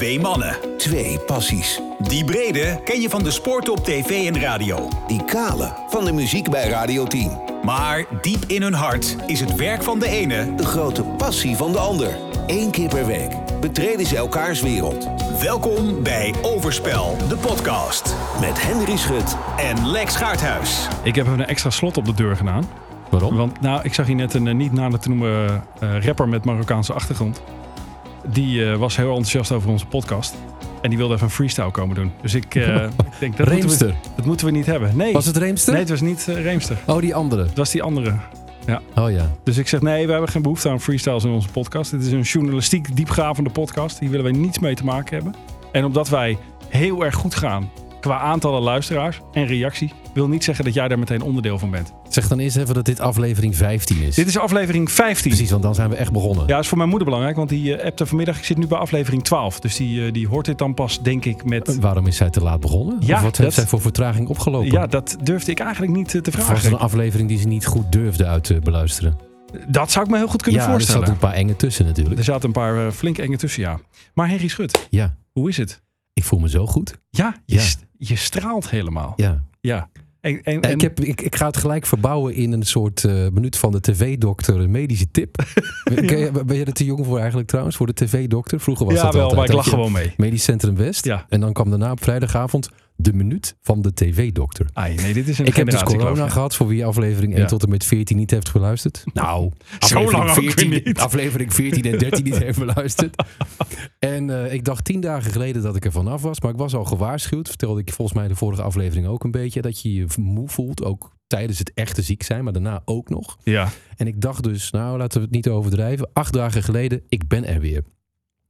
Twee mannen. Twee passies. Die brede ken je van de sport op tv en radio. Die kale van de muziek bij Radio 10. Maar diep in hun hart is het werk van de ene De grote passie van de ander. Eén keer per week betreden ze elkaars wereld. Welkom bij Overspel, de podcast. Met Henry Schut En Lex Gaarthuis. Ik heb een extra slot op de deur gedaan. Waarom? Want nou, ik zag hier net een eh, niet nader te noemen eh, rapper met Marokkaanse achtergrond. Die eh, was heel enthousiast over onze podcast. En die wilde even een freestyle komen doen. Dus ik, eh, ik denk, dat moeten, we, dat moeten we niet hebben. Nee, Was het Reemster? nee het was niet eh, Reemster. Oh, die andere. Het was die andere. Oh ja. Dus ik zeg, nee, we hebben geen behoefte aan freestyles in onze podcast. Dit is een journalistiek diepgravende podcast. Hier willen wij niets mee te maken hebben. En omdat wij heel erg goed gaan qua aantallen luisteraars en reactie... wil niet zeggen dat jij daar meteen onderdeel van bent. Zeg dan eerst even dat dit aflevering 15 is. Dit is aflevering 15. Precies, want dan zijn we echt begonnen. Ja, is voor mijn moeder belangrijk, want die uh, appte vanmiddag. Ik zit nu bij aflevering 12. Dus die, eh, die hoort dit dan pas, denk ik, met. Eh, Waarom is zij te laat begonnen? Ja, of wat dat- heeft zij voor vertraging opgelopen? Ja, dat durfde ik eigenlijk niet eh, te was vragen. het een aflevering die ze niet goed durfde uit te beluisteren? Dat zou ik me heel goed kunnen ja, er voorstellen. zaten een paar enge tussen natuurlijk. Er zaten een paar flink enge tussen, ja. Maar Henry Schut, Ja, hoe is het? ik voel me zo goed. Ja, je, Ja. je straalt helemaal. Ja. Ja. En, en, ik, heb, ik, ik ga het gelijk verbouwen in een soort eh, minuut van de tv-dokter, een medische tip. Ben je er te jong voor eigenlijk trouwens, voor de tv-dokter? Vroeger was ja, dat wel, altijd. maar ik lach gewoon mee. Medisch Centrum West. Ja. En dan kwam daarna op vrijdagavond de minuut van de tv-dokter. Ai, nee, dit is een Ik heb dus corona gehad voor wie aflevering 1 Ja. tot en met 14 niet heeft beluisterd. Nou, aflevering, lang ook weer 14, niet. aflevering 14 en 13 niet heeft beluisterd. En eh, ik dacht tien dagen geleden dat ik er vanaf was, maar ik was al gewaarschuwd. Vertelde ik volgens mij de vorige aflevering ook een beetje. Dat je je moe voelt, ook tijdens het echte ziek zijn, maar daarna ook nog. Ja. En ik dacht dus, nou laten we het niet overdrijven. Acht dagen geleden, ik ben er weer.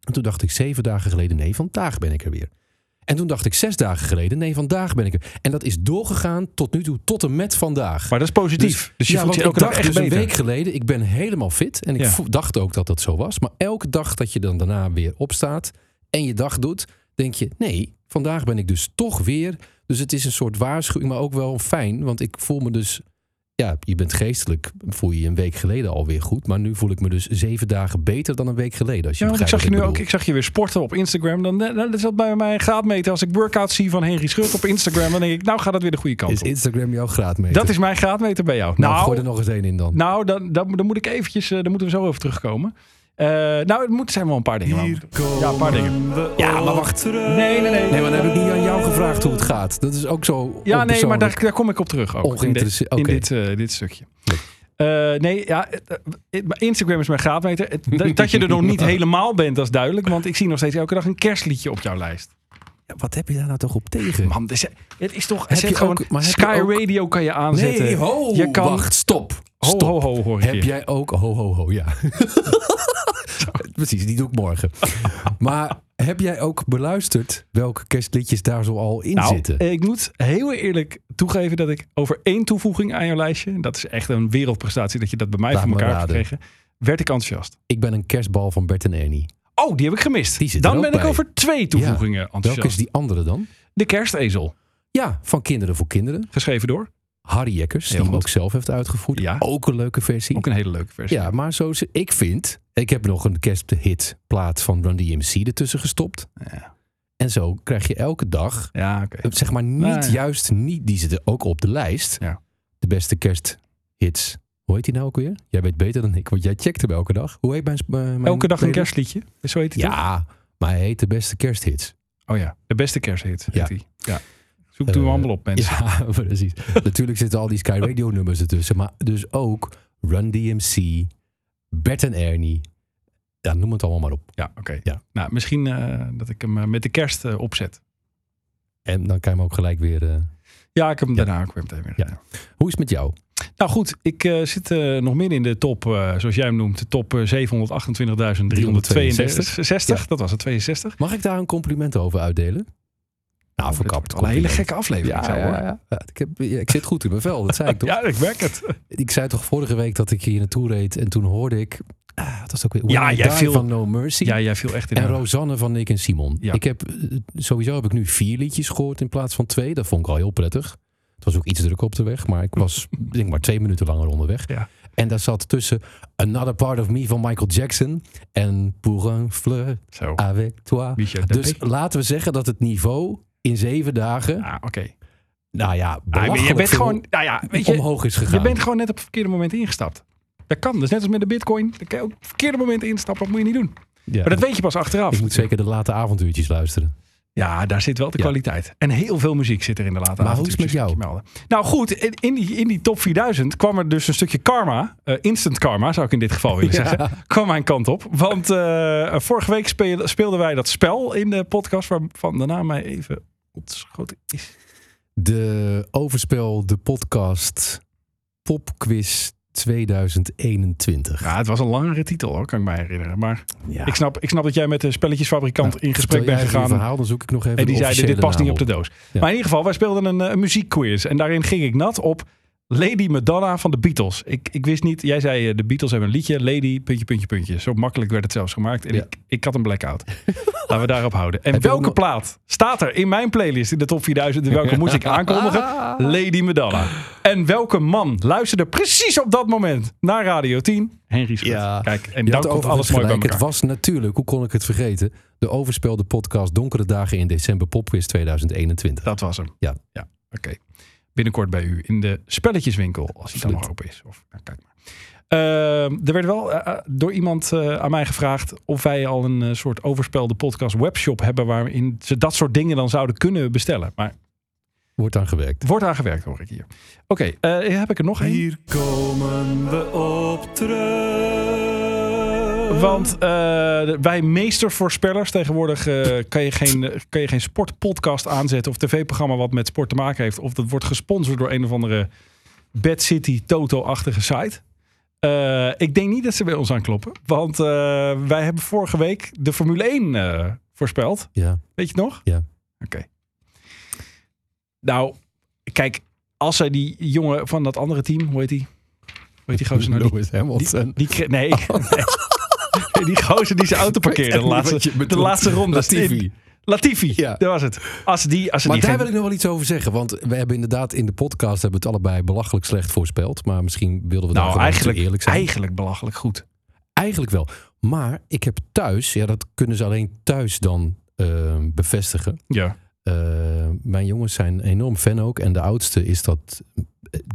En toen dacht ik zeven dagen geleden, nee, vandaag ben ik er weer. En toen dacht ik zes dagen geleden, nee, vandaag ben ik er. En dat is doorgegaan tot nu toe, tot en met vandaag. Maar dat is positief. Dus, je ja, voelt je elke dag echt dus beter. een week geleden, ik ben helemaal fit. En ik Ja. dacht ook dat dat zo was. Maar elke dag dat je dan daarna weer opstaat en je dag doet, denk je, nee, vandaag ben ik dus toch weer. Dus het is een soort waarschuwing, maar ook wel fijn. Want ik voel me dus, ja, je bent geestelijk, voel je je een week geleden alweer goed. Maar nu voel ik me dus zeven dagen beter dan een week geleden. Als je Ja, ik zag je nu ook. Ik zag je weer sporten op Instagram. Dan, dan dan is dat bij mij een graadmeter. Als ik workouts zie van Henry Schut op Instagram, dan denk ik, nou gaat het weer de goede kant Is op. Instagram jouw graadmeter? Dat is mijn graadmeter bij jou. Nou, Nou, gooi er nog eens één in dan. nou dan, dan, dan moet ik eventjes, eh, daar moeten we zo over terugkomen. Eh, nou, het moet, zijn wel een paar dingen. moeten- Ja, een paar dingen. ja, maar wacht. Nee, nee, nee. Nee, maar dan heb ik niet aan jou gevraagd hoe het gaat. Dat is ook zo Ja, nee, maar daar, daar kom ik op terug ook. In, dit, Ongeïnteresseerd- in oké. dit, eh, dit stukje. Eh, nee, ja, Instagram is mijn graadmeter. Dat- Dat je er nog niet helemaal bent, dat is duidelijk. Want ik zie nog steeds elke dag een kerstliedje op jouw lijst. Ja, wat heb je daar nou toch op tegen? Man, dus, het is toch... Heb je gewoon, ook- maar heb je Sky ook- Radio kan je aanzetten. nee, ho, je kan, wacht, stop. Ho, Stop. ho, ho, hoor ik Heb je. jij ook... Ho, ho, ho, ja. Precies, die doe ik morgen. maar heb jij ook beluisterd welke kerstliedjes daar zo al in Nou, zitten? ik moet heel eerlijk toegeven dat ik over één toevoeging aan jouw lijstje... dat is echt een wereldprestatie dat je dat bij mij Laat voor elkaar hebt gekregen... werd ik enthousiast. Ik ben een kerstbal van Bert en Ernie. Oh, die heb ik gemist. Dan ben ik over twee toevoegingen enthousiast. Welke is die andere dan? De kerstezel, Ja, van Kinderen voor Kinderen. geschreven door. Harry Jekkers, die hem ook zelf heeft uitgevoerd. Ja. Ook een leuke versie. Ook een hele leuke versie. Ja, maar zo ik vind... Ik heb nog een kersthit plaat van Run DMC ertussen gestopt. Ja, En zo krijg je elke dag ja oké. Eh, zeg maar niet juist niet, die zitten ook op de lijst. Ja. De beste kersthits. Hoe heet die nou ook weer? Jij weet beter dan ik, want jij checkt hem elke dag. Hoe heet mijn, eh, mijn Elke dag een kerstliedje. Zo heet hij toch? Ja, maar hij heet de beste kersthits. Oh ja, de beste kersthit Ja. heet hij. Ja. Zoek hem Eh, allemaal op, mensen. Ja, precies. Natuurlijk zitten al die Sky Radio nummers ertussen, maar dus ook Run DMC, Bert en Ernie. Ja, noem het allemaal maar op. Ja, oké. Ja. Nou, misschien eh, dat ik hem eh, met de kerst eh, opzet. En dan kan je hem ook gelijk weer... Ja, ik heb hem Ja. daarna ook weer meteen weer. Ja. Hoe is het met jou? Nou goed, ik zit nog midden in de top, zoals jij hem noemt, de top eh, 728.362. Ja. Dat was het, 62. Mag ik daar een compliment over uitdelen? Nou, verkapt. Al een hele gekke aflevering. Ja, ja, hoor. ja. Ja, ik, heb, ik zit goed in mijn vel, dat zei ik toch? Ja, ik merk het. Ik zei toch vorige week dat ik hier naartoe reed en toen hoorde ik... Ah, dat was ook weer Ja, jij viel- van No Mercy. Ja, jij viel echt in. en Rosanne van Nick en Simon. Ja. Ik heb, eh, sowieso heb ik nu vier liedjes gehoord in plaats van twee. Dat vond ik al heel prettig. Het was ook iets druk op de weg, maar ik was denk maar twee minuten langer onderweg. Ja. En daar zat tussen Another Part of Me van Michael Jackson en Pour un fleur Zo. avec toi. Michel Dus laten we zeggen dat het niveau in zeven dagen, Ah, oké. nou ja, Ah, je bent gewoon, nou ja, weet je, omhoog is gegaan. je bent gewoon net op het verkeerde moment ingestapt. Dat kan. Dus net als met de bitcoin. Dan kan je ook op het verkeerde moment instappen. Dat moet je niet doen. Ja. Maar dat weet je pas achteraf. Ik moet zeker de late avontuurtjes luisteren. Ja, daar zit wel de Ja. kwaliteit. En heel veel muziek zit er in de late Maar hoe is het met jou? je melden. Nou goed, in, die, in die top 4000 kwam er dus een stukje karma. eh, instant karma zou ik in dit geval willen Ja. zeggen. Kwam mijn kant op. Want eh, vorige week speel- speelden wij dat spel in de podcast. Waarvan de naam mij even ontschoten is. De Overspel, de podcast, Popquiz 2021. Ja, het was een langere titel hoor, kan ik mij herinneren. Maar Ja. ik, snap, ik snap dat jij met de spelletjesfabrikant Nou, in gesprek bent gegaan. verhaal, dan zoek ik nog even En die de zeiden, dit past niet op de doos. Ja. Maar in ieder geval, wij speelden een, eh, een muziekquiz. En daarin ging ik nat op Lady Madonna van de Beatles. Ik, ik wist niet, jij zei eh, de Beatles hebben een liedje. Lady, puntje, puntje, puntje. Zo makkelijk werd het zelfs gemaakt. En Ja. ik, ik had een blackout. Laten we daarop houden. En Heb welke nog- plaat staat er in mijn playlist in de top 4000? En welke moest ik aankondigen? Lady Madonna. En welke man luisterde precies op dat moment naar Radio 10? Henry Schut. Ja. Kijk, en dan had komt alles mooi bij elkaar. Het was natuurlijk, hoe kon ik het vergeten, de overspelde podcast Donkere Dagen in December Popquiz 2021. Dat was hem. Ja. ja Oké. Binnenkort bij u in de spelletjeswinkel, als die dan nog open is. Of, nou, kijk maar. Ehm, er werd wel eh, eh, door iemand eh, aan mij gevraagd of wij al een soort overspelde podcast webshop hebben waarin ze dat soort dingen dan zouden kunnen bestellen. Maar Wordt aan gewerkt. er wordt aan gewerkt, hoor ik hier. Oké, eh, heb ik er nog één? Hier komen we op terug. Want eh, wij meestervoorspellers, tegenwoordig eh, kan, je geen, kan je geen sportpodcast aanzetten of tv-programma wat met sport te maken heeft. Of dat wordt gesponsord door een of andere Bad City Toto-achtige site. Eh, ik denk niet dat ze bij ons aankloppen. Want wij hebben vorige week de Formule 1 eh, voorspeld. Ja. Weet je het nog? Ja. Oké. Nou, kijk, als zij die jongen van dat andere team, hoe heet die? Hoe heet die gozer nou? Die, Lewis Hamilton. die, kre- nee. nee. Die gozer die zijn auto parkeerde de laatste, de laatste ronde. Latifi. Latifi, Ja. dat was het. Als die, als ze Maar die daar geen- wil ik nog wel iets over zeggen. Want we hebben inderdaad in de podcast hebben we het allebei belachelijk slecht voorspeld. Maar misschien wilden we daar nou, eigenlijk, te eerlijk zijn. eigenlijk belachelijk goed. Eigenlijk wel. Maar ik heb thuis, ja, dat kunnen ze alleen thuis dan eh, bevestigen. Ja. Eh, mijn jongens zijn enorm fan ook. En de oudste is dat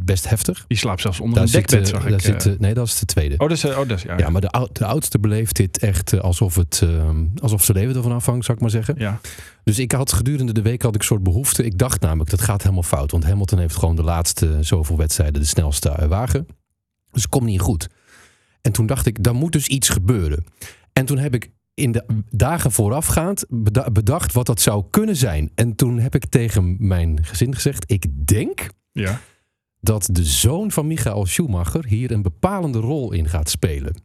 best heftig. Die slaapt zelfs onder Daar een dekbed, eh, zag ik. zit, eh. nee, dat is de tweede. oh, dat is, oh, dat is, ja. ja, maar de, de oudste beleeft dit echt alsof, het, eh, alsof ze leven ervan afhangt, zou ik maar zeggen. ja. Dus ik had gedurende de week had ik een soort behoefte. Ik dacht namelijk, dat gaat helemaal fout. Want Hamilton heeft gewoon de laatste zoveel wedstrijden de snelste wagen. Dus het komt niet goed. En toen dacht ik, daar moet dus iets gebeuren. En toen heb ik in de dagen voorafgaand beda- bedacht wat dat zou kunnen zijn. En toen heb ik tegen mijn gezin gezegd, ik denk ja. dat de zoon van Michael Schumacher hier een bepalende rol in gaat spelen.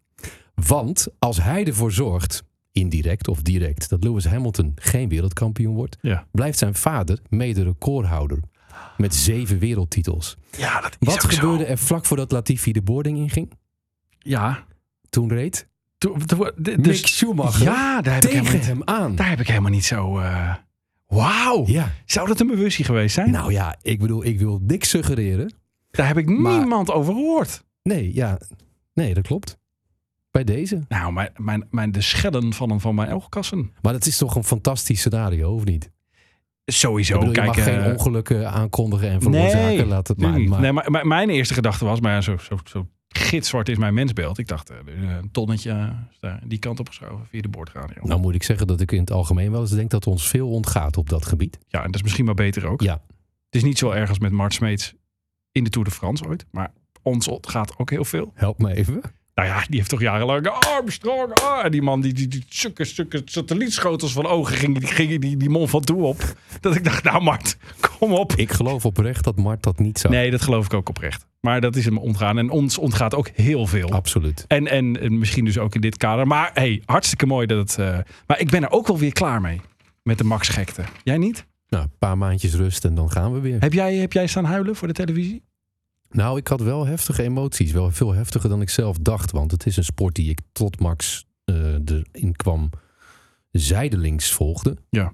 Want als hij ervoor zorgt, indirect of direct, dat Lewis Hamilton geen wereldkampioen wordt, Ja. blijft zijn vader mede recordhouder met zeven wereldtitels. ja, dat is Wat ook zo. gebeurde er vlak voordat Latifi de boarding inging? Ja. Toen reed Toen- toen- d- Mick dus, Schumacher ja, daar heb, ik tegen niet, hem aan. daar heb ik helemaal niet zo... eh, Wauw. Ja, Zou dat een bewustzijn geweest zijn? nou ja, ik bedoel, ik wil niks suggereren. Daar heb ik Maar- niemand over gehoord. Nee, ja, nee, dat klopt. Bij deze. Nou, mijn, mijn, mijn, de schellen van een van mijn oogkassen. Maar dat is toch een fantastisch scenario, of niet? Sowieso. Ik bedoel, je kijk, mag eh, geen ongelukken aankondigen en veroorzaken. Laat het maar. maar Nee, maar, mijn eerste gedachte was, maar zo, zo, zo gitzwart is mijn mensbeeld. Ik dacht, eh, een tonnetje eh, die kant op geschoven via de boordradio. Nou moet ik zeggen dat ik in het algemeen wel eens denk dat ons veel ontgaat op dat gebied. Ja, en dat is misschien wel beter ook. Ja, Het is niet zo erg als met Mart Smeets in de Tour de France ooit. Maar ons gaat ook heel veel. help me even. Nou ja, die heeft toch jarenlang Armstrong. Ah, en die man, die, die, die stukken, stukken satellietschotels van ogen ging, die, ging die, die Mont Ventoux op. Dat ik dacht, nou Mart, kom op. Ik geloof oprecht dat Mart dat niet zou. Nee, dat geloof ik ook oprecht. Maar dat is hem ontgaan. En ons ontgaat ook heel veel. Absoluut. En, en, en misschien dus ook in dit kader. Maar hey, hartstikke mooi dat het... eh, maar ik ben er ook wel weer klaar mee. Met de Max gekte. Jij niet? Nou, een paar maandjes rust en dan gaan we weer. Heb jij, heb jij staan huilen voor de televisie? Nou, ik had wel heftige emoties. Wel veel heftiger dan ik zelf dacht. Want het is een sport die ik tot Max eh, erin kwam zijdelings volgde. Ja.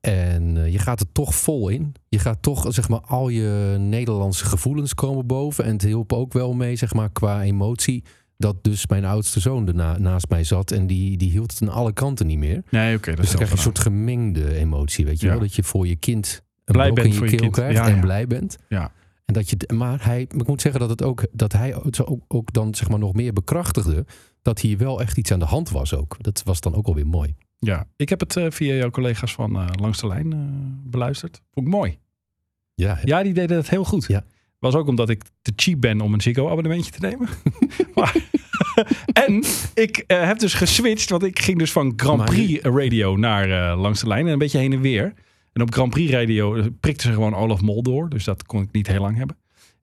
En eh, je gaat er toch vol in. Je gaat toch, zeg maar, al je Nederlandse gevoelens komen boven. En het hielp ook wel mee, zeg maar, qua emotie. Dat dus mijn oudste zoon erna, naast mij zat. En die, die hield het aan alle kanten niet meer. Nee, oké. dat Dus dan krijg je een soort gemengde emotie, weet je Ja. wel? Dat je voor je kind een Blij bent in je voor je keel kind. krijgt Ja, en ja. blij bent. Ja. En dat je, maar hij, ik moet zeggen dat, het ook, dat hij het ook, ook dan zeg maar nog meer bekrachtigde dat hier wel echt iets aan de hand was ook. Dat was dan ook alweer mooi. Ja, ik heb het eh, via jouw collega's van eh, Langs de Lijn eh, beluisterd. Vond ik mooi. Ja, hè? Ja, die deden het heel goed. Ja. Was ook omdat ik te cheap ben om een Ziggo abonnementje te nemen. maar, en ik heb dus geswitcht, want ik ging dus van Grand Prix radio naar eh, Langs de Lijn en een beetje heen en weer. En op Grand Prix radio eh, prikte ze gewoon Olaf Mol door, dus dat kon ik niet heel lang hebben.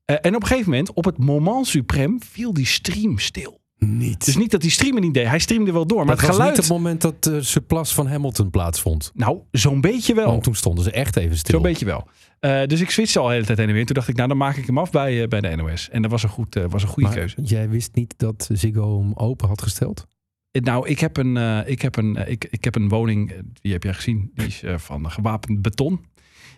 Eh, en op een gegeven moment, op het moment suprem, viel die stream stil. niet. Dus niet dat die streamer niet deed, hij streamde wel door, maar dat het was geluid... niet het moment dat de surplus van Hamilton plaatsvond. Nou, zo'n beetje wel. Want toen stonden ze echt even stil. Zo'n beetje wel. Eh, dus ik switchte al de hele tijd heen en weer. Toen dacht ik, nou dan maak ik hem af bij, eh, bij de NOS. En dat was een, goed, eh, was een goede Maar keuze. jij wist niet dat Ziggo hem open had gesteld? Nou, ik heb een, eh, ik heb een, eh, ik, ik heb een woning, eh, die heb jij gezien, die is van gewapend beton.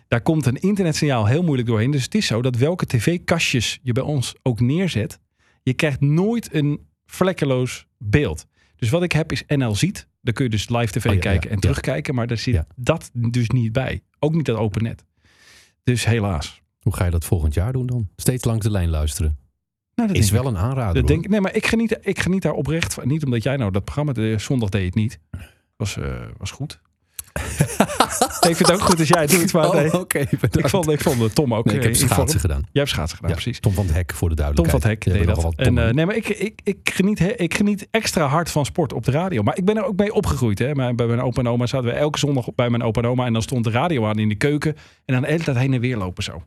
Daar komt een internetsignaal heel moeilijk doorheen. Dus het is zo dat welke tv-kastjes je bij ons ook neerzet, je krijgt nooit een vlekkeloos beeld. Dus wat ik heb is NL Ziet. Daar kun je dus live tv Oh ja, kijken en ja. terugkijken. Maar daar zit Ja. dat dus niet bij. Ook niet dat open net. Dus helaas. Hoe ga je dat volgend jaar doen dan? Steeds langs de lijn luisteren. Nou, dat Is wel een aanrader. Dat denk, nee, maar ik geniet, ik geniet daar oprecht van. Niet omdat jij nou dat programma, de zondag deed het niet. Was, eh, was goed. ik vind het ook goed als jij het doet. Maar Oh, ik, vond, ik vond het Tom ook Nee, ik heb eh, schaatsen gedaan. Jij hebt schaatsen gedaan, Ja, precies. Tom van het Hek voor de Tom duidelijkheid. van het Hek deed dat. En, eh, nee, maar ik, ik, ik, geniet, he- ik geniet extra hard van sport op de radio. Maar ik ben er ook mee opgegroeid. Hè. Maar bij mijn opa en oma zaten we elke zondag bij mijn opa en oma. En dan stond de radio aan in de keuken. En dan de hele tijd heen en weer lopen zo.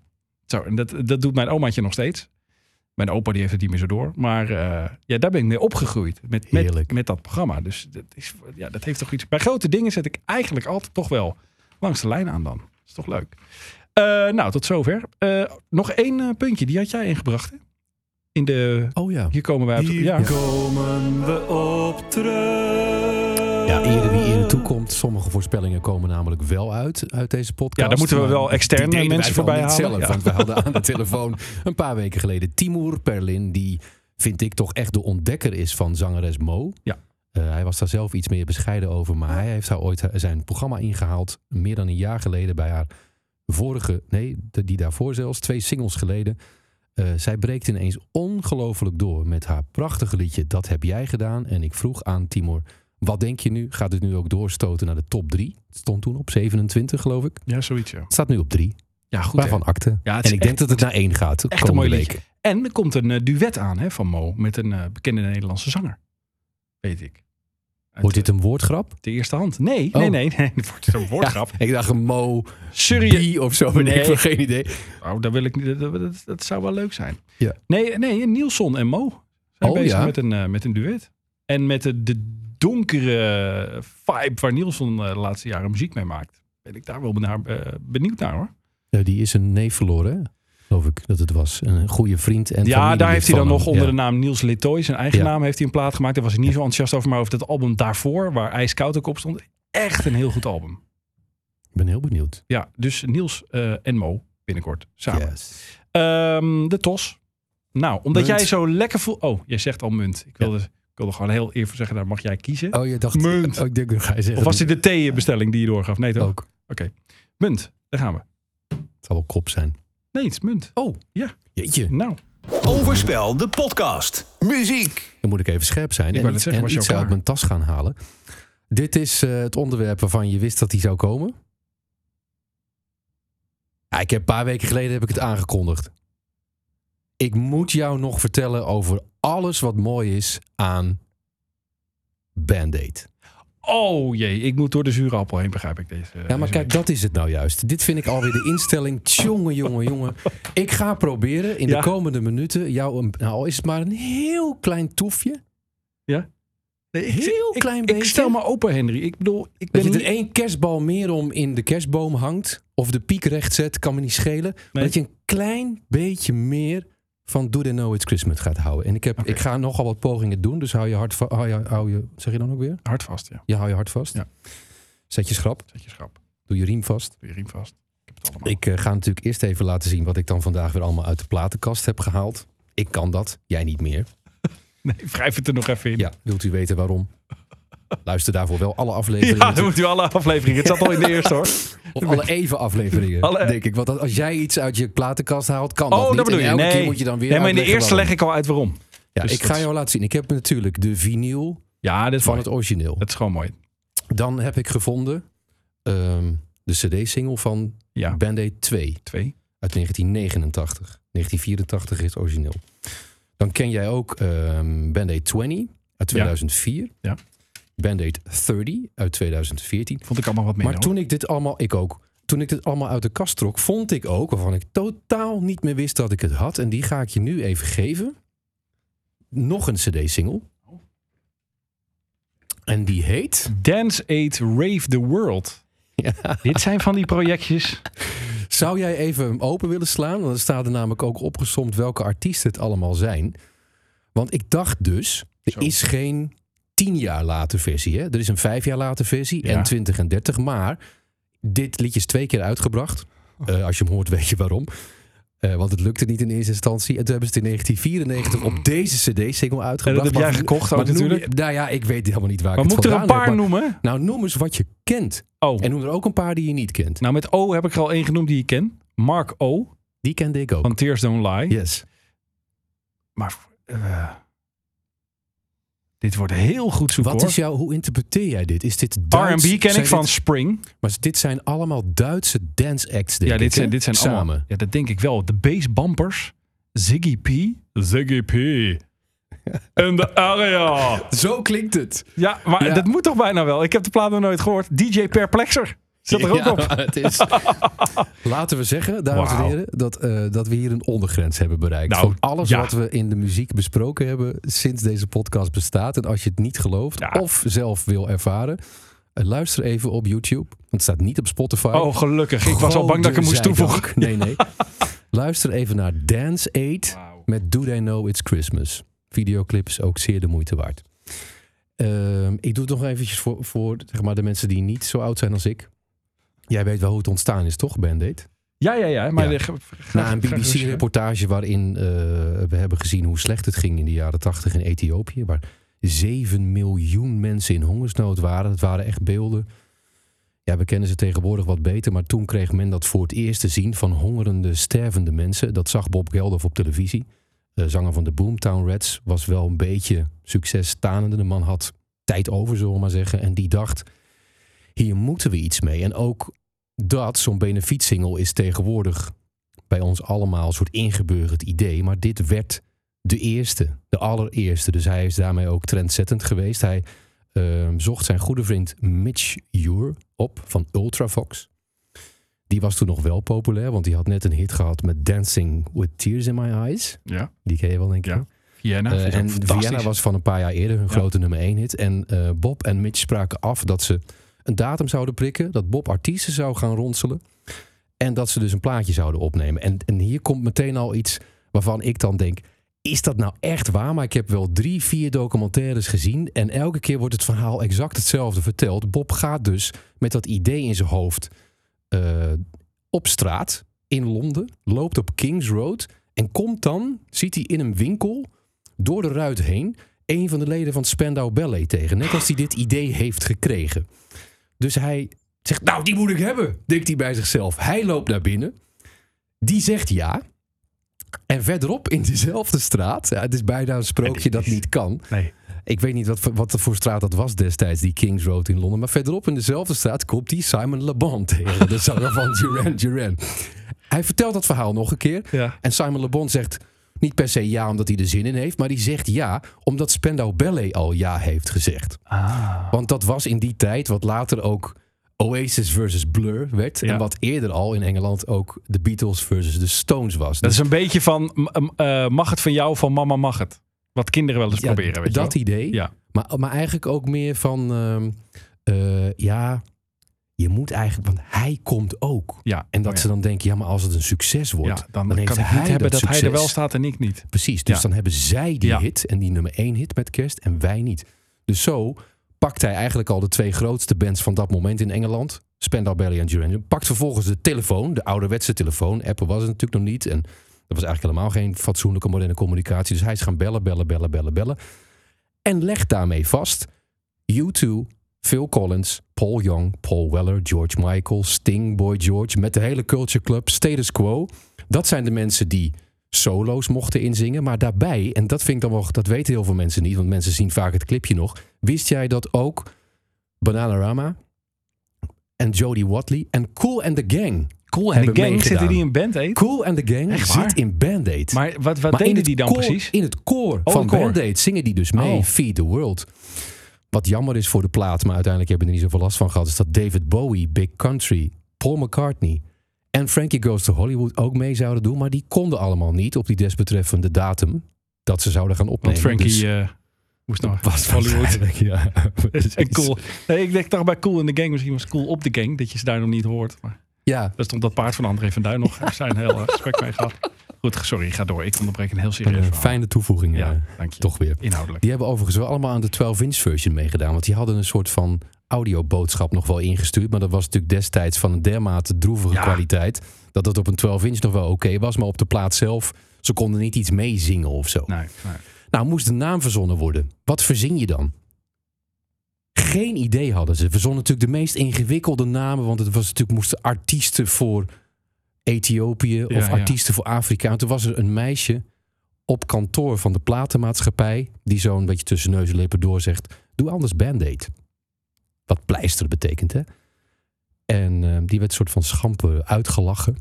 Zo, en dat, dat doet mijn omaatje nog steeds. Mijn opa die heeft het niet meer zo door. Maar eh, ja, daar ben ik mee opgegroeid. Met, met, met dat programma. Dus dat, is, ja, dat heeft toch iets. Bij grote dingen zet ik eigenlijk altijd toch wel langs de lijn aan dan. Dat is toch leuk. Eh, nou, tot zover. Eh, nog één puntje. Die had jij ingebracht. Hè? In de... Oh ja. Hier komen wij uit. Ja. komen we op terug. Sommige voorspellingen komen namelijk wel uit, uit deze podcast. Ja, daar moeten we wel externe mensen voorbij halen. Zelf, Ja. Want we hadden aan de telefoon een paar weken geleden Timur Perlin. Die vind ik toch echt de ontdekker is van zangeres Mo. Ja. Eh, hij was daar zelf iets meer bescheiden over. Maar hij heeft haar ooit zijn programma ingehaald. Meer dan een jaar geleden bij haar vorige... Nee, die daarvoor zelfs. Twee singles geleden. Eh, zij breekt ineens ongelooflijk door met haar prachtige liedje Dat heb jij gedaan. En ik vroeg aan Timur, wat denk je nu? Gaat het nu ook doorstoten naar de top 3? Het stond toen op 27 geloof ik. ja, zoiets. Ja, Het staat nu op 3. ja goed. Waarvan akte. Ja, en ik denk dat het naar 1 gaat. Echt een komende mooi week. En er komt een eh, duet aan hè, van Mo. Met een eh, bekende Nederlandse zanger. Weet ik. Uit, Wordt dit een woordgrap? de eerste hand? Nee, Oh. nee, nee. nee. Het wordt een woordgrap. Ik dacht een Mo, B of zo. maar Nee. Ik heb geen idee. Oh, dat wil ik niet. Dat, dat, dat zou wel leuk zijn. Ja. Nee, nee, Nielson en Mo zijn Oh, bezig ja? met, een, eh, met een duet. En met de, de donkere vibe waar Nielson eh, de laatste jaren muziek mee maakt. Ben ik daar wel eh, benieuwd naar hoor. Ja, die is een neef verloren, hè? geloof ik dat het was. Een goede vriend en ja, daar heeft hij dan nog onder Ja. de naam Niels Letoy. Zijn eigen Ja. naam heeft hij een plaat gemaakt. Daar was ik niet zo enthousiast over. Maar over dat album daarvoor, waar IJskoud ook op stond. Echt een heel goed album. Ik ben heel benieuwd. Ja, dus Niels eh, en Mo binnenkort samen. Yes. Ehm, de TOS. Nou, omdat Munt. jij zo lekker voelt... Oh, jij zegt al munt. Ik wilde, wilde gewoon heel eerlijk zeggen, daar mag jij kiezen. Oh, je dacht... Munt. Oh, ik denk, dat ga je zeggen. of was dit de theebestelling die je doorgaf? Nee toch? ook? Munt, daar gaan we. Het zal wel kop zijn. Nee, het is munt. Oh, Ja. jeetje. Nou, Overspel, de podcast. Muziek. Dan moet ik even scherp zijn Ik en, iets, zeggen, en iets uit mijn tas gaan halen. Dit is eh, het onderwerp waarvan je wist dat die zou komen. Ja, ik heb een paar weken geleden heb ik het aangekondigd. Ik moet jou nog vertellen over alles wat mooi is aan Band-Aid. oh jee, ik moet door de zure appel heen, begrijp ik deze. Ja, maar deze kijk, week. dat is het nou juist. Dit vind ik alweer de instelling. Tjonge, jonge, jongen. Ik ga proberen in Ja. de komende minuten jou een, nou is het maar een heel klein toefje. Nee, ik, heel ik- klein ik, beetje. stel me open, Henry. Ik bedoel, ik ben Dat je niet... één kerstbal meer om in de kerstboom hangt. Of de piek recht zet, kan me niet schelen. Maar Nee. dat je een klein beetje meer van Do They Know It's Christmas gaat houden. En ik, heb, ik ga nogal wat pogingen doen. Dus hou je hart, va- hou je, hou je, zeg je dan ook weer? Hard vast, ja. Ja, hou je hart vast. Ja. Zet je schrap. Zet je schrap. Doe je riem vast. Doe je riem vast. Ik heb het. Ik eh, ga natuurlijk eerst even laten zien wat ik dan vandaag weer allemaal uit de platenkast heb gehaald. Ik kan dat, jij niet meer. Nee, wrijf het er nog even in. Ja, wilt u weten waarom? Luister daarvoor wel alle afleveringen. Ja, dan moet u alle afleveringen. Het zat al in de eerste hoor. Of alle even afleveringen, Alle- denk ik. Want als jij iets uit je platenkast haalt, kan dat Oh, niet. dat bedoel je. elke Nee. keer moet je dan weer nee, maar in de eerste leg ik al uit waarom. Ja, Dus ik dat ga jou laten zien. Ik heb natuurlijk de vinyl Ja, dit van mooi. het origineel. Dat is gewoon mooi. Dan heb ik gevonden ehm, de cd-single van Ja, Band-Aid 2 twee. uit 1989. 1984 is het origineel. Dan ken jij ook ehm Band-Aid 20 uit 2004. Ja. Band-Aid 30 uit 2014. Vond ik allemaal wat minder. Maar toen ik dit allemaal, ik ook. Toen ik dit allemaal uit de kast trok, vond ik ook, waarvan ik totaal niet meer wist dat ik het had. En die ga ik je nu even geven. Nog een CD-single. En die heet. Dance Aid Rave the World. Dit zijn van die projectjes. Zou jij even hem open willen slaan? Want er staat er namelijk ook opgesomd welke artiesten het allemaal zijn. Want ik dacht dus, er Zo. is geen tien jaar later versie. Hè? Er is een vijf jaar later versie Ja. en 20 en 30. Maar dit liedje is twee keer uitgebracht. Oh. Eh, als je hem hoort, weet je waarom. Eh, want het lukte niet in eerste instantie. En toen hebben ze het in 1994 op deze CD-single En uitgebracht. dat heb jij Maar- gekocht ook maar noem je- natuurlijk. nou ja, ik weet helemaal niet waar Maar ik het moet er een vandaan paar heb, maar- noemen? Nou, noem eens wat je kent. Oh, En noem er ook een paar die je niet kent. nou met O heb ik er al één genoemd die ik ken. Mark O. Die kende ik ook. van Tears Don't Lie. Yes. Maar eh, dit wordt heel goed zoeken Wat hoor. is jouw, hoe interpreteer jij dit? Is dit Duits? R&B ken ik van dit- Spring. maar dit zijn allemaal Duitse dance acts, denk Ja, dit ik, zijn, dit zijn Samen. allemaal. Ja, dat denk ik wel. De Bass Bumpers. Ziggy P. Ziggy P. En de area. Zo klinkt het. Ja, maar Ja. dat moet toch bijna wel. Ik heb de plaat nog nooit gehoord. DJ Perplexer. Zit er ook Ja, op. Het is... Laten we zeggen, dames en heren, dat, eh, dat we hier een ondergrens hebben bereikt. Nou, van alles ja. wat we in de muziek besproken hebben sinds deze podcast bestaat. En als je het niet gelooft Ja. of zelf wil ervaren, eh, luister even op YouTube. Want het staat niet op Spotify. Oh, gelukkig. Ik was al bang dat ik hem moest toevoegen. Nee, nee. Luister even naar Dance Aid met Do They Know It's Christmas. Videoclip is ook zeer de moeite waard. Ehm, ik doe het nog eventjes voor, voor zeg maar, de mensen die niet zo oud zijn als ik. Jij weet wel hoe het ontstaan is, toch, Band-Aid? Ja, ja, ja. Maar Ja. de- Na een BBC-reportage waarin eh, we hebben gezien hoe slecht het ging in de jaren 80 in Ethiopië. Waar 7 miljoen mensen in hongersnood waren. Het waren echt beelden. Ja, we kennen ze tegenwoordig wat beter. Maar toen kreeg men dat voor het eerst te zien van hongerende, stervende mensen. Dat zag Bob Geldof op televisie. Eh, zanger van de Boomtown Rats was wel een beetje succes stanende. De man had tijd over, zullen we maar zeggen. En die dacht, hier moeten we iets mee. En ook dat, zo'n benefietsingle, is tegenwoordig bij ons allemaal een soort ingeburgerd idee. Maar dit werd de eerste, de allereerste. Dus hij is daarmee ook trendzettend geweest. Hij ehm, zocht zijn goede vriend Mitch Ure op van Ultravox. Die was toen nog wel populair, want die had net een hit gehad met Dancing with Tears in My Eyes. Ja, Die ken je wel, denk ik. Ja. Vienna. Eh, en. Vienna was van een paar jaar eerder hun Ja. grote nummer 1 hit. En eh, Bob en Mitch spraken af dat ze een datum zouden prikken. Dat Bob artiesten zou gaan ronselen. En dat ze dus een plaatje zouden opnemen. En, en hier komt meteen al iets waarvan ik dan denk... Is dat nou echt waar? Maar ik heb wel drie, vier documentaires gezien. En elke keer wordt het verhaal exact hetzelfde verteld. Bob gaat dus met dat idee in zijn hoofd eh, op straat in Londen. Loopt op Kings Road. En komt dan, ziet hij in een winkel door de ruit heen een van de leden van Spandau Ballet tegen. Net als hij dit idee heeft gekregen. Dus hij zegt, nou die moet ik hebben, denkt hij bij zichzelf. Hij loopt naar binnen. Die zegt ja. En verderop in dezelfde straat, ja, het is bijna een sprookje dat niet kan. Nee. Ik weet niet wat, voor- wat voor straat dat was destijds, die Kings Road in Londen. Maar verderop in dezelfde straat komt die Simon Le Bon tegen. De zanger van Duran Duran. Hij vertelt dat verhaal nog een keer. Ja. En Simon Le Bon zegt niet per se ja omdat hij er zin in heeft. Maar die zegt ja omdat Spandau Ballet al ja heeft gezegd. Ah. Want dat was in die tijd wat later ook Oasis versus Blur werd. Ja. En wat eerder al in Engeland ook de Beatles versus de Stones was. Dat Dus is een beetje van, eh, mag het van jou, van mama mag het. Wat kinderen wel eens ja, proberen, weet je dat wel. idee. Ja. Maar, maar eigenlijk ook meer van... ehm, eh, ja, je moet eigenlijk... Want hij komt ook. Ja. En dat Oh, ja. ze dan denken, ja, maar als het een succes wordt... Ja, dan, dan heeft kan hij niet hebben dat dat, hij er wel staat en ik niet. Precies, dus dan hebben zij die hit en die nummer één hit met kerst en wij niet. Dus zo pakt hij eigenlijk al de twee grootste bands van dat moment in Engeland. Spandau Ballet en Duran. Pakt vervolgens de telefoon, de ouderwetse telefoon. Apple was het natuurlijk nog niet. En dat was eigenlijk helemaal geen fatsoenlijke moderne communicatie. Dus hij is gaan bellen, bellen, bellen, bellen, bellen. En legt daarmee vast... U2, Phil Collins, Paul Young, Paul Weller, George Michael, Sting, Boy George... met de hele Culture Club, Status Quo. Dat zijn de mensen die solo's mochten inzingen. Maar daarbij, en dat vind ik dan wel... dat weten heel veel mensen niet... want mensen zien vaak het clipje nog. Wist jij dat ook Bananarama en Jodie Watley en Cool and the Gang... Cool. En de Hebben gang meegedaan. zitten die in Band Aid? Cool and the Gang zit in Band Aid. Maar wat, wat Maar deden die dan koor- precies? In het koor Oh, van het koor. Band Aid zingen die dus mee. Oh. Feed the World. Wat jammer is voor de plaat, maar uiteindelijk hebben we er niet zoveel last van gehad, is dat David Bowie, Big Country, Paul McCartney en Frankie Goes to Hollywood ook mee zouden doen. Maar die konden allemaal niet op die desbetreffende datum dat ze zouden gaan opnemen. Want Frankie Dus eh, moest nog was Hollywood. Ja, En cool. Nee, ik dacht bij Cool in the Gang. Misschien was Cool op de Gang. Dat je ze daar nog niet hoort. Maar Ja, daar stond dat paard van André van Duin nog. Zijn heel eh, gesprek mee gehad. Goed, sorry, ga door. Ik onderbreek een heel serieus een verhaal. fijne toevoeging. Ja, Ja, dank je. toch weer. Inhoudelijk. Die hebben overigens wel allemaal aan de 12-inch version meegedaan. Want die hadden een soort van audioboodschap nog wel ingestuurd. Maar dat was natuurlijk destijds van een dermate droevige Ja. kwaliteit. Dat het op een 12-inch nog wel oké was. Maar op de plaat zelf, ze konden niet iets meezingen of zo. Nee, nee. Nou, moest de naam verzonnen worden. Wat verzin je dan? Geen idee hadden ze. Verzonnen natuurlijk de meest ingewikkelde namen. Want het was natuurlijk, moesten artiesten voor Ethiopië of Ja, artiesten voor Afrika. En toen was er een meisje op kantoor van de platenmaatschappij. die zo'n beetje tussen neus en lippen door zegt: Doe anders band-aid. Wat pleister betekent, hè? En eh, die werd soort van schamper uitgelachen.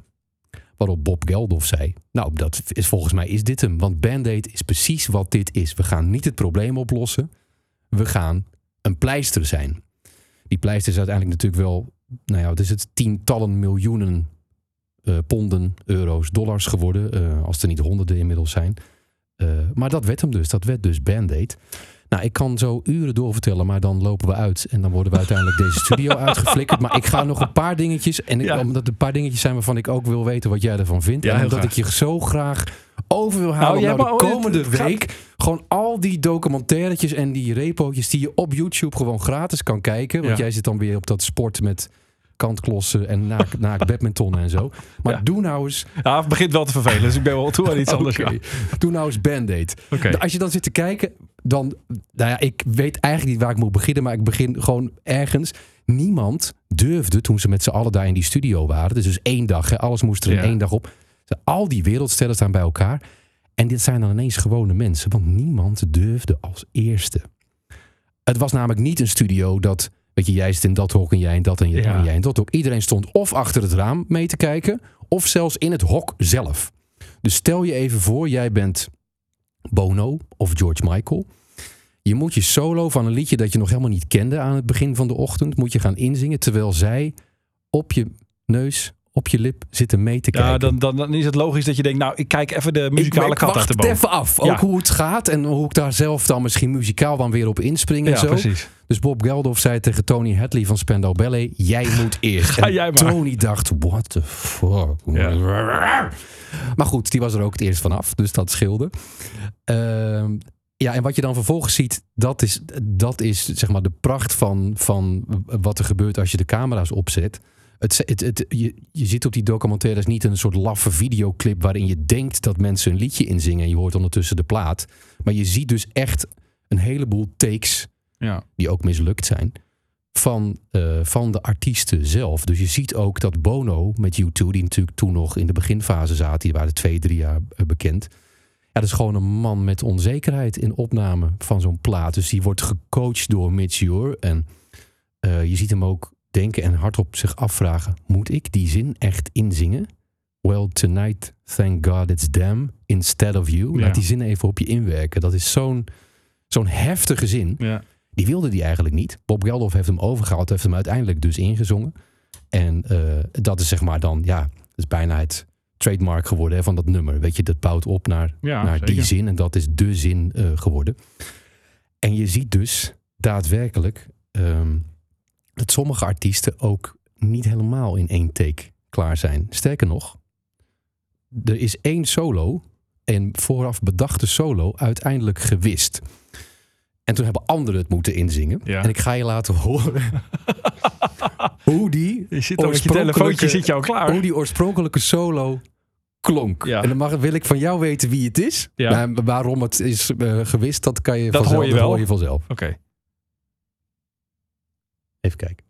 Waarop Bob Geldof zei: Nou, dat is, volgens mij is dit hem. Want Band-Aid is precies wat dit is. We gaan niet het probleem oplossen. We gaan een pleister zijn. Die pleister is uiteindelijk natuurlijk wel, nou ja, wat is het, tientallen miljoenen eh, ponden, euro's, dollars geworden. eh, als er niet honderden inmiddels zijn. Eh, maar dat werd hem dus. Dat werd dus Band-Aid. Nou, ik kan zo uren doorvertellen, maar dan lopen we uit. En dan worden we uiteindelijk deze studio uitgeflikkerd. Maar ik ga nog een paar dingetjes. En ik, Ja. omdat er een paar dingetjes zijn waarvan ik ook wil weten wat jij ervan vindt. Ja, en omdat graag. ik je zo graag over wil halen jij naar de oh, komende het gaat- week. Gewoon al die documentairetjes en die repootjes die je op YouTube gewoon gratis kan kijken. Want Ja. jij zit dan weer op dat sport met kantklossen en naak, naak badminton en zo. Maar Ja. doe nou eens... Ja, het begint wel te vervelen. Dus ik ben wel toe aan iets anders. Ja. Doe nou eens Band-Aid. Als je dan zit te kijken, dan... Nou ja, ik weet eigenlijk niet waar ik moet beginnen, maar ik begin gewoon ergens. Niemand durfde, toen ze met z'n allen daar in die studio waren, dus, dus één dag, hè, alles moest er in één dag op. Al die wereldsterren staan bij elkaar. En dit zijn dan ineens gewone mensen, want niemand durfde als eerste. Het was namelijk niet een studio dat, weet je, jij zit in dat hok en jij in dat en, jij- Ja. en jij in dat hok. Iedereen stond of achter het raam mee te kijken, of zelfs in het hok zelf. Dus stel je even voor, jij bent Bono of George Michael. Je moet je solo van een liedje dat je nog helemaal niet kende aan het begin van de ochtend, moet je gaan inzingen terwijl zij op je neus, op je lip zitten mee te kijken. Ja, dan, dan, dan is het logisch dat je denkt, nou, ik kijk even de muzikale ik, kat even af. Ook Ja. hoe het gaat en hoe ik daar zelf dan misschien muzikaal dan weer op inspring en Ja, zo. precies. Dus Bob Geldof zei tegen Tony Hadley van Spandau Ballet, jij moet eerst. Ga En jij maar. Tony dacht, what the fuck. Maar goed, die was er ook het eerst vanaf, dus dat scheelde. Ehm, ja, en wat je dan vervolgens ziet, dat is, dat is zeg maar de pracht van, van wat er gebeurt als je de camera's opzet. Het, het, het, je, je ziet op die documentaires niet een soort laffe videoclip waarin je denkt dat mensen een liedje inzingen en je hoort ondertussen de plaat. Maar je ziet dus echt een heleboel takes Ja. die ook mislukt zijn, van, eh, van de artiesten zelf. Dus je ziet ook dat Bono met U2, die natuurlijk toen nog in de beginfase zaten, die waren twee, drie jaar eh, bekend. Ja, dat is gewoon een man met onzekerheid in opname van zo'n plaat. Dus die wordt gecoacht door Mitch Ure. En eh, je ziet hem ook denken en hardop zich afvragen: moet ik die zin echt inzingen? Well, tonight, thank God it's them instead of you. Ja. Laat die zin even op je inwerken. Dat is zo'n zo'n heftige zin. Ja. Die wilde die eigenlijk niet. Bob Geldof heeft hem overgehaald, heeft hem uiteindelijk dus ingezongen. En eh, dat is zeg maar dan, ja, dat is bijna het trademark geworden hè, van dat nummer. Weet je, dat bouwt op naar, Ja, naar die zin en dat is de zin eh, geworden. En je ziet dus daadwerkelijk ehm, dat sommige artiesten ook niet helemaal in één take klaar zijn. Sterker nog, er is één solo en vooraf bedachte solo uiteindelijk gewist. En toen hebben anderen het moeten inzingen. Ja. En ik ga je laten horen hoe die Je zit al met je oorspronkelijke- telefoontje zit je al klaar. hoe die oorspronkelijke solo klonk. Ja. En dan mag, wil ik van jou weten wie het is. Ja. Waarom het is eh, gewist, dat kan je Dat vanzelf. hoor je wel. hoor je vanzelf. Oké. Even kijken.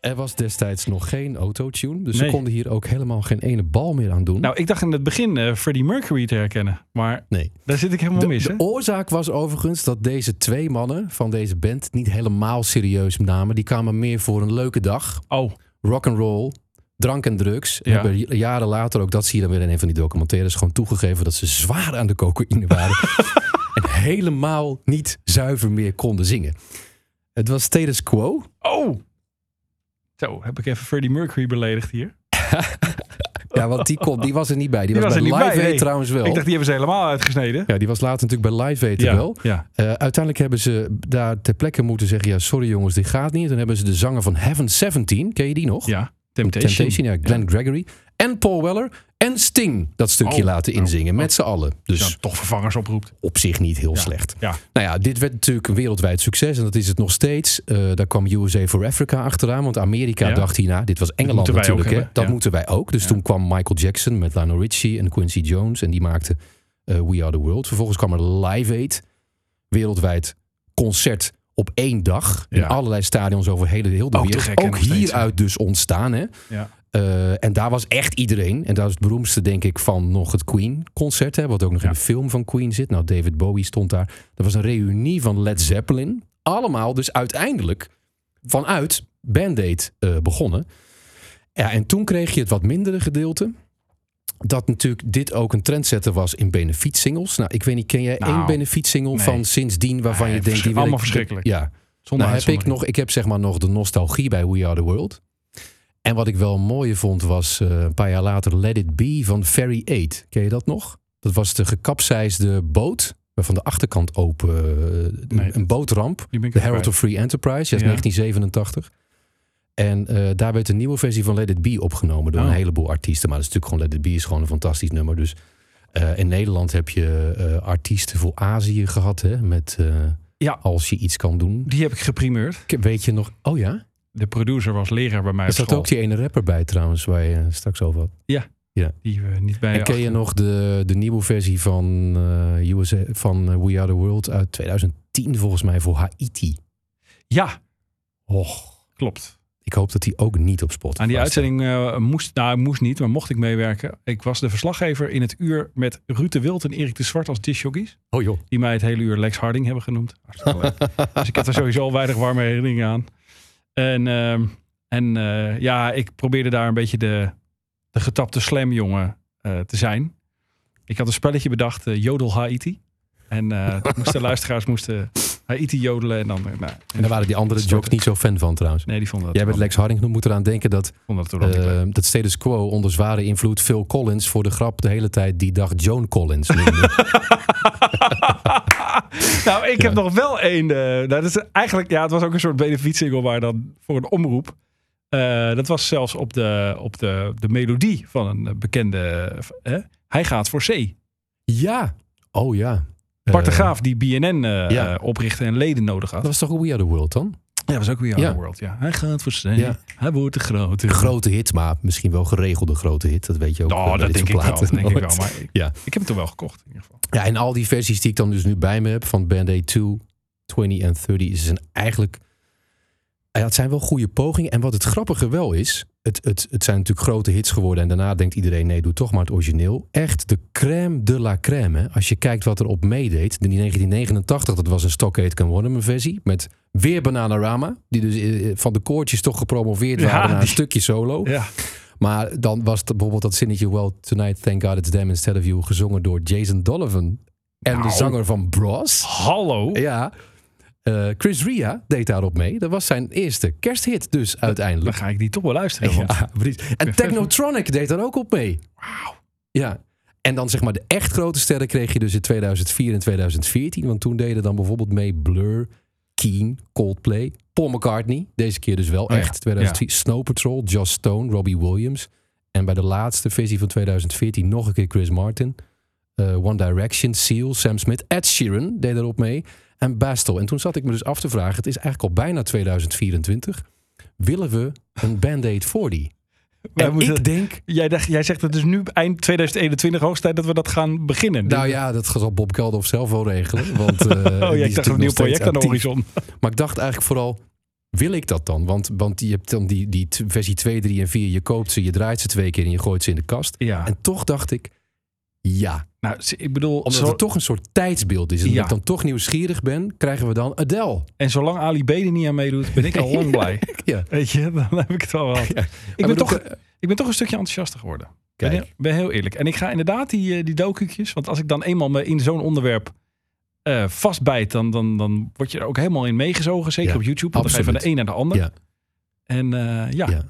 Er was destijds nog geen autotune. Dus Nee. ze konden hier ook helemaal geen ene bal meer aan doen. Nou, ik dacht in het begin eh, Freddie Mercury te herkennen. Maar nee. daar zit ik helemaal De, mis, de hè? oorzaak was overigens dat deze twee mannen van deze band niet helemaal serieus namen. Die kwamen meer voor een leuke dag. Oh, Rock and roll, drank en drugs. En Ja. hebben jaren later, ook dat zie je dan weer in een van die documentaires, gewoon toegegeven dat ze zwaar aan de cocaïne waren. en helemaal niet zuiver meer konden zingen. Het was status quo. oh. Zo, heb ik even Freddie Mercury beledigd hier. Ja, want die, kon, die was er niet bij. Die, Die was, was bij Live Aid nee. trouwens wel. Ik dacht, die hebben ze helemaal uitgesneden. Ja, die was later natuurlijk bij Live Aid ja, wel. ja. Eh, uiteindelijk hebben ze daar ter plekke moeten zeggen... ja, sorry jongens, dit gaat niet. Dan hebben ze de zanger van Heaven 17, ken je die nog? ja. Temptation. Temptation, ja, Glenn Gregory. En Paul Weller en Sting dat stukje Oh, laten nou, inzingen. Met z'n allen. Dus toch vervangers oproept. op zich niet heel Ja. slecht. Ja. Nou ja, dit werd natuurlijk een wereldwijd succes. En dat is het nog steeds. Eh, daar kwam USA for Africa achteraan. Want Amerika dacht hierna... Dit was Engeland ook natuurlijk. hè. Dat moeten wij ook. Dus toen kwam Michael Jackson met Lionel Richie en Quincy Jones. En die maakten eh, We Are The World. Vervolgens kwam er Live Aid. Wereldwijd concert op één dag. In allerlei stadions over hele, heel de Ook wereld. ook steeds, hieruit dus ontstaan. Hè? Ja. Eh, en daar was echt iedereen. En dat is het beroemdste, denk ik, van nog het Queen-concert. Wat ook nog in de film van Queen zit. Nou, David Bowie stond daar. Er was een reunie van Led Zeppelin. Allemaal dus uiteindelijk vanuit Band-Aid eh, begonnen. Ja, en toen kreeg je het wat mindere gedeelte. Dat natuurlijk dit ook een trendsetter was in benefietsingles. Nou, ik weet niet, ken jij Nou, één benefietsingle nee. van sindsdien waarvan Nee, je denkt... Die allemaal ik- verschrikkelijk. Ja, Zonder nou, heb ik, nog, ik heb zeg maar nog de nostalgie bij We Are The World. En wat ik wel een mooie vond was eh, een paar jaar later Let It Be van Ferry 8. Ken je dat nog? Dat was de gekapseisde boot. Waarvan de achterkant open. eh, Nee. Een bootramp. De Herald of Free Enterprise. Ja, Ja. 1987. En eh, daar werd een nieuwe versie van Let It Be opgenomen door Oh. een heleboel artiesten. Maar dat is natuurlijk gewoon Let It Be is gewoon een fantastisch nummer. Dus in Nederland heb je artiesten voor Azië gehad. Hè, met Ja. Als je iets kan doen. Die heb ik geprimeerd. Weet je nog? Oh ja? De producer was leraar bij mij Er zat ook die ene rapper bij trouwens, waar je straks over had. Die we niet bij en ken je nog de, de nieuwe versie van, eh, USA, van eh, We Are The World uit 2010 volgens mij voor Haiti? Ja, Och, klopt. ik hoop dat die ook niet op Spotify Aan die uitzending eh, moest, nou moest niet, maar mocht ik meewerken. Ik was de verslaggever in het uur met Ruud de Wild en Erik de Zwart als discjockeys. Oh joh. Die mij het hele uur Lex Harding hebben genoemd. Dus ik heb er sowieso al weinig warme herinneringen aan. En, ehm, en eh, ja, ik probeerde daar een beetje de, de getapte slamjongen eh te zijn. Ik had een spelletje bedacht, eh, Jodel Haiti. En moesten luisteraars moesten Haiti jodelen. En dan, nou, En daar waren die andere jokes niet zo fan van trouwens. Nee, die vonden dat Jij bent Lex Harding moet eraan denken dat, dat dat status quo onder zware invloed Phil Collins voor de grap de hele tijd die dag Joan Collins noemde. nou, ik heb nog wel één. eh, nou, dat is eigenlijk, ja, het was ook een soort benefietsingle, maar dan voor een omroep. Eh, dat was zelfs op de, op de, de melodie van een eh, bekende. hij gaat voor C. ja. Oh ja. Bart de Graaf, die BNN ja. oprichtte en leden nodig had. Dat was toch We Are The World dan? Ja, was ook weer Ja. World. Ja. Hij gaat voor. Ja. Hij wordt de grote. Een grote hit, maar misschien wel geregelde grote hit. Dat weet je ook. eh, Oh, bij dat denk ik wel. Dat denk ik wel. Maar ik, Ja. ik heb hem toen wel gekocht. In ieder geval. Ja, en al die versies die ik dan dus nu bij me heb van Band Aid 2, 20 en 30 zijn eigenlijk... Ja, het zijn wel goede pogingen. En wat het grappige wel is, het, het, het zijn natuurlijk grote hits geworden. En daarna denkt iedereen, nee, doe toch maar het origineel. Echt de crème de la crème. Hè. Als je kijkt wat er op meedeed. In 1989, dat was een Stockade Can Waterman versie. Met weer Bananarama. Die dus eh, van de koortjes toch gepromoveerd Ja, waren naar een die- stukje solo. Ja. Maar dan was het bijvoorbeeld dat zinnetje Well, Tonight, Thank God It's Them Instead of You... gezongen door Jason Donovan. En de Nou. zanger van Bros. Hallo. Ja. Eh, Chris Ria deed daarop mee. Dat was zijn eerste kersthit dus Dan uiteindelijk. ga ik die toch wel luisteren. Want Ja. En Technotronic deed daar ook op mee. Wauw. Ja. En dan zeg maar de echt grote sterren kreeg je dus in 2004 en 2014. Want toen deden dan bijvoorbeeld mee Blur, Keen, Coldplay, Paul McCartney. Deze keer dus wel Oh ja, echt. 2004, Snow Patrol, Joss Stone, Robbie Williams. En bij de laatste versie van 2014 nog een keer Chris Martin. eh, One Direction, Seal, Sam Smith, Ed Sheeran deed erop mee. En Bastel. En toen zat ik me dus af te vragen, het is eigenlijk al bijna 2024. Willen we een Band-Aid voor die? Wij En moeten- ik denk, Jij, dacht, jij zegt het is nu eind 2021 hoogst tijd dat we dat gaan beginnen. nou ja, dat zal Bob Geldof zelf wel regelen. Want, die oh ja, ik dacht een nieuw project aan de horizon. Maar ik dacht eigenlijk vooral, wil ik dat dan? Want, want je hebt dan die, die versie 2, 3 en 4. Je koopt ze, je draait ze twee keer en je gooit ze in de kast. Ja, En toch dacht ik, ja. Nou, ik bedoel, Omdat zo- het toch een soort tijdsbeeld is. En Ja. ik dan toch nieuwsgierig ben, krijgen we dan Adele. en zolang Ali B er niet aan meedoet, ben ik al lang blij. Ja. Weet je, dan heb ik het wel wel. Ik, ben toch, ik ben toch een stukje enthousiaster geworden. Kijk. heel- ben heel eerlijk. En ik ga inderdaad die, eh, die docu'tjes, want als ik dan eenmaal me in zo'n onderwerp eh, vastbijt, dan, dan, dan word je er ook helemaal in meegezogen. Zeker op YouTube, want dan ga je van de een naar de ander. Ja. En eh, ja.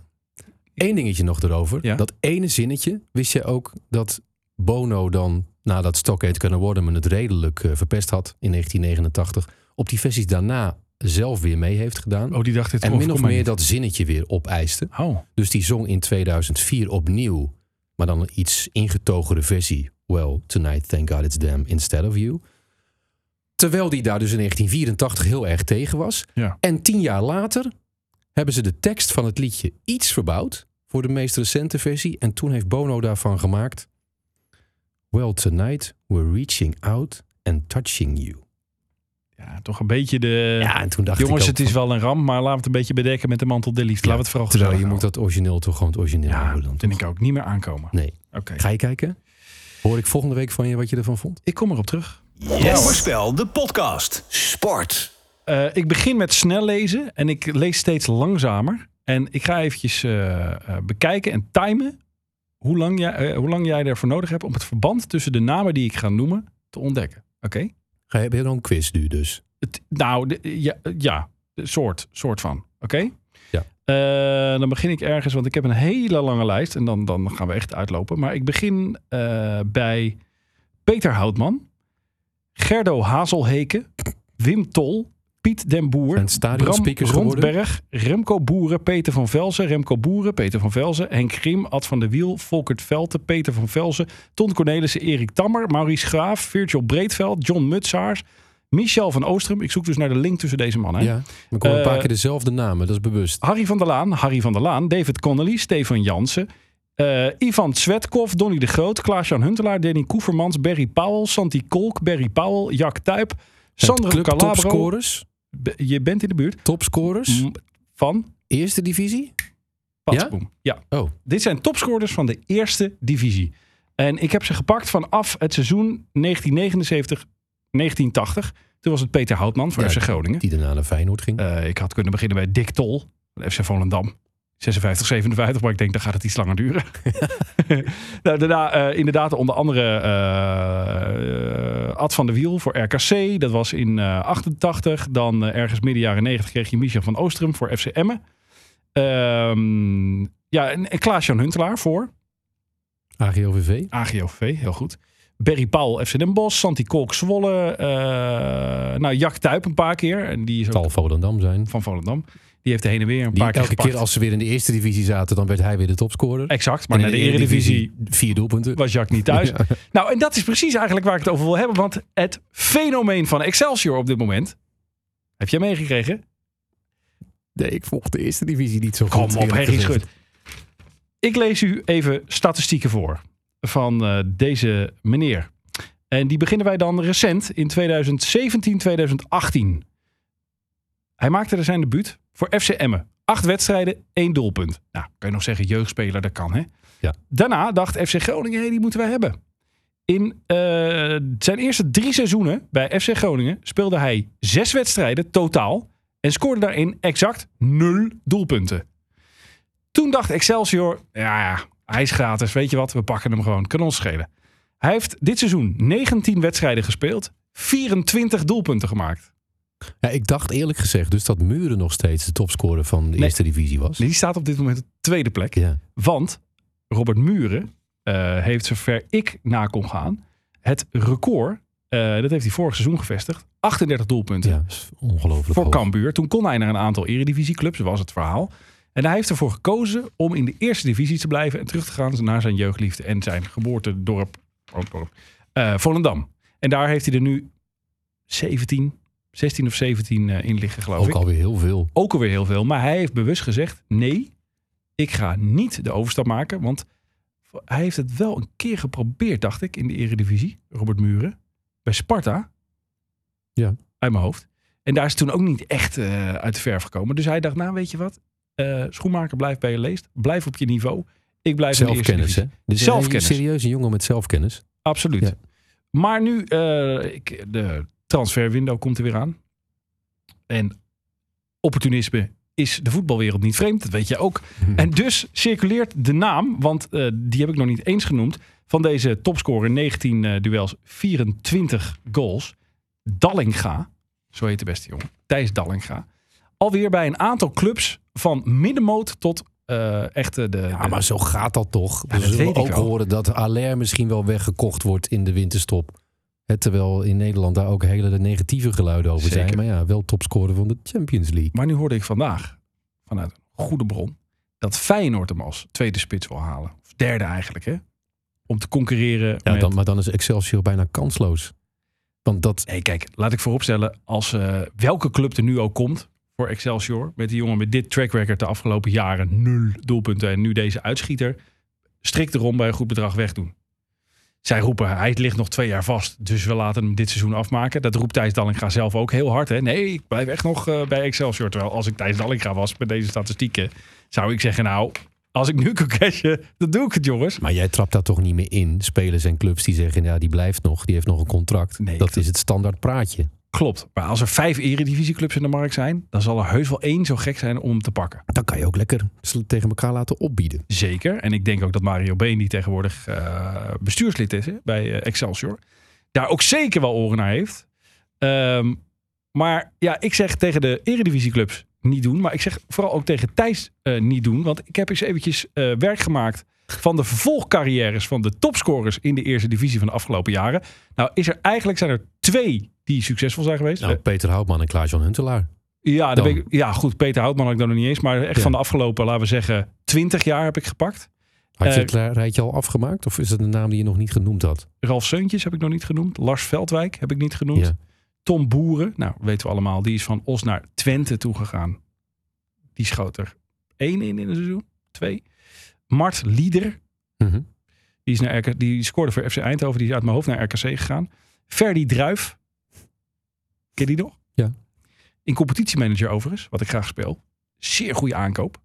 Eén dingetje nog erover. Dat ene zinnetje, wist je ook dat Bono dan, nadat Stockade kunnen worden, men het redelijk eh, verpest had in 1989, op die versies daarna zelf weer mee heeft gedaan. oh, die dacht dit en min of meer dat zinnetje weer opeiste. Oh, Dus die zong in 2004 opnieuw, maar dan een iets ingetogere versie. Well, tonight, thank God it's them instead of you. Terwijl die daar dus in 1984 heel erg tegen was. Ja. En tien jaar later hebben ze de tekst van het liedje iets verbouwd voor de meest recente versie. En toen heeft Bono daarvan gemaakt. Well, tonight we're reaching out and touching you. ja, toch een beetje de... Ja, en toen dacht Jongens, ik ook het is van, wel een ramp, maar laten we het een beetje bedekken met de mantel der liefde. Ja, Laten we het vooral Terwijl je moet dat origineel toch gewoon het origineel houden. houden Ja, dan vind ik ook. Niet meer aankomen. Nee. Oké. Ga je kijken? Hoor ik volgende week van je wat je ervan vond? Ik kom erop terug. Voorspel de podcast. Sport. Eh, ik begin met snel lezen en ik lees steeds langzamer. En ik ga eventjes eh, eh, bekijken en timen hoe lang, jij, eh, hoe lang jij ervoor nodig hebt om het verband tussen de namen die ik ga noemen te ontdekken. Oké? Ga je, dan een quiz nu dus? Het- Nou, de- ja, ja soort, soort van. Oké? Ja. Eh, dan begin ik ergens, want ik heb een hele lange lijst en dan, dan gaan we echt uitlopen. Maar ik begin eh, bij Peter Houtman, Gerdo Hazelheke, Wim Tol, Piet den Boer, geworden? Rondberg, Remco Boeren, Peter van Velzen, Remco Boeren, Peter van Velzen, Henk Grim, Ad van der Wiel, Volkert Velte, Peter van Velzen, Ton Cornelissen, Erik Tammer, Maurice Graaf, Virgil Breedveld, John Mutsaars, Michel van Oostrum. Ik zoek dus naar de link tussen deze mannen. Ja, ik hoor een paar Eh, keer dezelfde namen, dat is bewust. Harry van der Laan, Harry van der Laan, David Connolly, Stefan Jansen, eh, Ivan Zwetkov, Donny de Groot, Klaas-Jan Huntelaar, Danny Koevermans, Barry Powell, Santi Kolk, Barry Powell, Jack Tuip, Sandro Calabro. topscorers? Je bent in de buurt. Topscorers? Van Eerste divisie? Patsboom. Ja? Oh, Dit zijn topscorers van de eerste divisie. En ik heb ze gepakt vanaf het seizoen 1979, 1980. Toen was het Peter Houtman voor Ja, FC Groningen. die daarna naar Feyenoord ging. Eh, ik had kunnen beginnen bij Dick Tol, van FC Volendam. 56, 57, maar ik denk dan gaat het iets langer duren. nou, daarna eh, inderdaad onder andere eh, Ad van der Wiel voor RKC. Dat was in eh 88. Dan eh, ergens midden jaren 90 kreeg je Michel van Oostrum voor FC Emmen. Ehm, ja, en, en Klaas-Jan Huntelaar voor AGOVV? AGOV, heel goed. Berry Paul, FC Den Bosch. Santi Kolk, Zwolle. nou, Jack Tuip een paar keer. En die is Zal Volendam zijn. van Volendam. Die heeft de heen en weer een Die paar keer elke gepakt. keer als ze weer in de eerste divisie zaten, dan werd hij weer de topscorer. Exact, maar En naar de Eredivisie vier doelpunten. was Jacques niet thuis. Ja. Nou, en dat is precies eigenlijk waar ik het over wil hebben. Want het fenomeen van Excelsior op dit moment... Heb jij meegekregen? Nee, ik volg de eerste divisie niet zo goed. Kom op, Henry. Schut. Ik lees u even statistieken voor van eh, deze meneer. En die beginnen wij dan recent in 2017, 2018. Hij maakte er zijn debuut voor FC Emmen. Acht wedstrijden, één doelpunt. Nou, kan je nog zeggen, jeugdspeler, dat kan hè. Ja. Daarna dacht FC Groningen, hey, die moeten wij hebben. In eh, zijn eerste drie seizoenen bij FC Groningen speelde hij zes wedstrijden totaal. En scoorde daarin exact nul doelpunten. Toen dacht Excelsior, ja, ja, hij is gratis, weet je wat, we pakken hem gewoon, kan ons schelen. Hij heeft dit seizoen 19 wedstrijden gespeeld, 24 doelpunten gemaakt. Ja, ik dacht eerlijk gezegd dus dat Muren nog steeds de topscorer van de Nee. eerste divisie was. Die staat op dit moment op de tweede plek. Ja. Want Robert Muren eh, heeft, zover ik na kon gaan, het record. eh, dat heeft hij vorig seizoen gevestigd. 38 doelpunten Ja, ongelooflijk voor hoog. Cambuur. Toen kon hij naar een aantal eredivisieclubs, was het verhaal. En hij heeft ervoor gekozen om in de eerste divisie te blijven en terug te gaan naar zijn jeugdliefde en zijn geboortedorp, dorp, eh, Volendam. En daar heeft hij er nu 17, 16 of 17 eh, in liggen, geloof Ook ik. alweer heel veel. Ook alweer heel veel. Maar hij heeft bewust gezegd: nee, ik ga niet de overstap maken. Want hij heeft het wel een keer geprobeerd, dacht ik, in de Eredivisie. Robert Muren. Bij Sparta. Ja. Uit mijn hoofd. En daar is toen ook niet echt eh, uit de verf gekomen. Dus hij dacht: nou, weet je wat? Eh, schoenmaker, blijf bij je leest. Blijf op je niveau. Ik blijf in de eerste Zelfkennis, hè? Dus Zelfkennis. Een serieuze jongen met zelfkennis. Absoluut. Ja. Maar nu, ik, de transferwindow komt er weer aan. En opportunisme is de voetbalwereld niet vreemd, dat weet je ook. En dus circuleert de naam, want eh, die heb ik nog niet eens genoemd, van deze topscorer 19 eh, duels, 24 goals. Dallinga, zo heet de beste jongen, Thijs Dallinga. Alweer bij een aantal clubs van middenmoot tot eh echt de, Ja, de- maar zo gaat dat toch. Ja, We dat zullen weet ik ook wel. horen dat Aller misschien wel weggekocht wordt in de winterstop. Terwijl in Nederland daar ook hele negatieve geluiden over zijn. Zeker. Maar ja, wel topscorer van de Champions League. Maar nu hoorde ik vandaag vanuit een goede bron dat Feyenoord hem als tweede spits wil halen. Of derde eigenlijk, hè? Om te concurreren Ja, met... dan, maar dan is Excelsior bijna kansloos. Want dat, Nee, kijk, laat ik vooropstellen, als eh, welke club er nu ook komt voor Excelsior, met die jongen met dit track record de afgelopen jaren, nul doelpunten en nu deze uitschieter, strikt erom bij een goed bedrag wegdoen. Zij roepen, hij ligt nog twee jaar vast, dus we laten hem dit seizoen afmaken. Dat roept Thijs Dallinga zelf ook heel hard. Hè? Nee, ik blijf echt nog eh, bij Excelsior. Terwijl als ik Thijs Dallinga was met deze statistieken, zou ik zeggen, nou, als ik nu kan cashen, dan doe ik het jongens. maar jij trapt daar toch niet meer in. Spelers en clubs die zeggen, ja, die blijft nog. Die heeft nog een contract. Nee, dat is het standaard praatje. Klopt, maar als er vijf eredivisieclubs in de markt zijn, dan zal er heus wel één zo gek zijn om hem te pakken. Dan kan je ook lekker ze tegen elkaar laten opbieden. Zeker. En ik denk ook dat Mario Been, die tegenwoordig eh, bestuurslid is hè, bij eh, Excelsior, daar ook zeker wel oren naar heeft. Ehm, maar ja, ik zeg tegen de eredivisieclubs niet doen. Maar ik zeg vooral ook tegen Thijs eh, niet doen. Want ik heb eens eventjes werk gemaakt van de vervolgcarrières van de topscorers in de eerste divisie van de afgelopen jaren. Nou, is er eigenlijk zijn er twee die succesvol zijn geweest. Nou, Peter Houtman en Klaas-Jan Huntelaar. ja, dan ik, ja, goed. Peter Houtman had ik dan nog niet eens. Maar echt Ja. van de afgelopen, laten we zeggen, 20 jaar heb ik gepakt. Had je Eh, het ra- rijtje al afgemaakt? Of is het een naam die je nog niet genoemd had? Ralf Seuntjes heb ik nog niet genoemd. Lars Veldwijk heb ik niet genoemd. Ja. Tom Boeren, nou weten we allemaal, die is van Os naar Twente toegegaan. Die schoot er één in in een seizoen, twee. Mart Lieder, Mhm. die, is naar RK, die scoorde voor FC Eindhoven, die is uit mijn hoofd naar RKC gegaan. Ferdy Druif, ken je die nog? Ja. In competitiemanager overigens, wat ik graag speel. Zeer goede aankoop.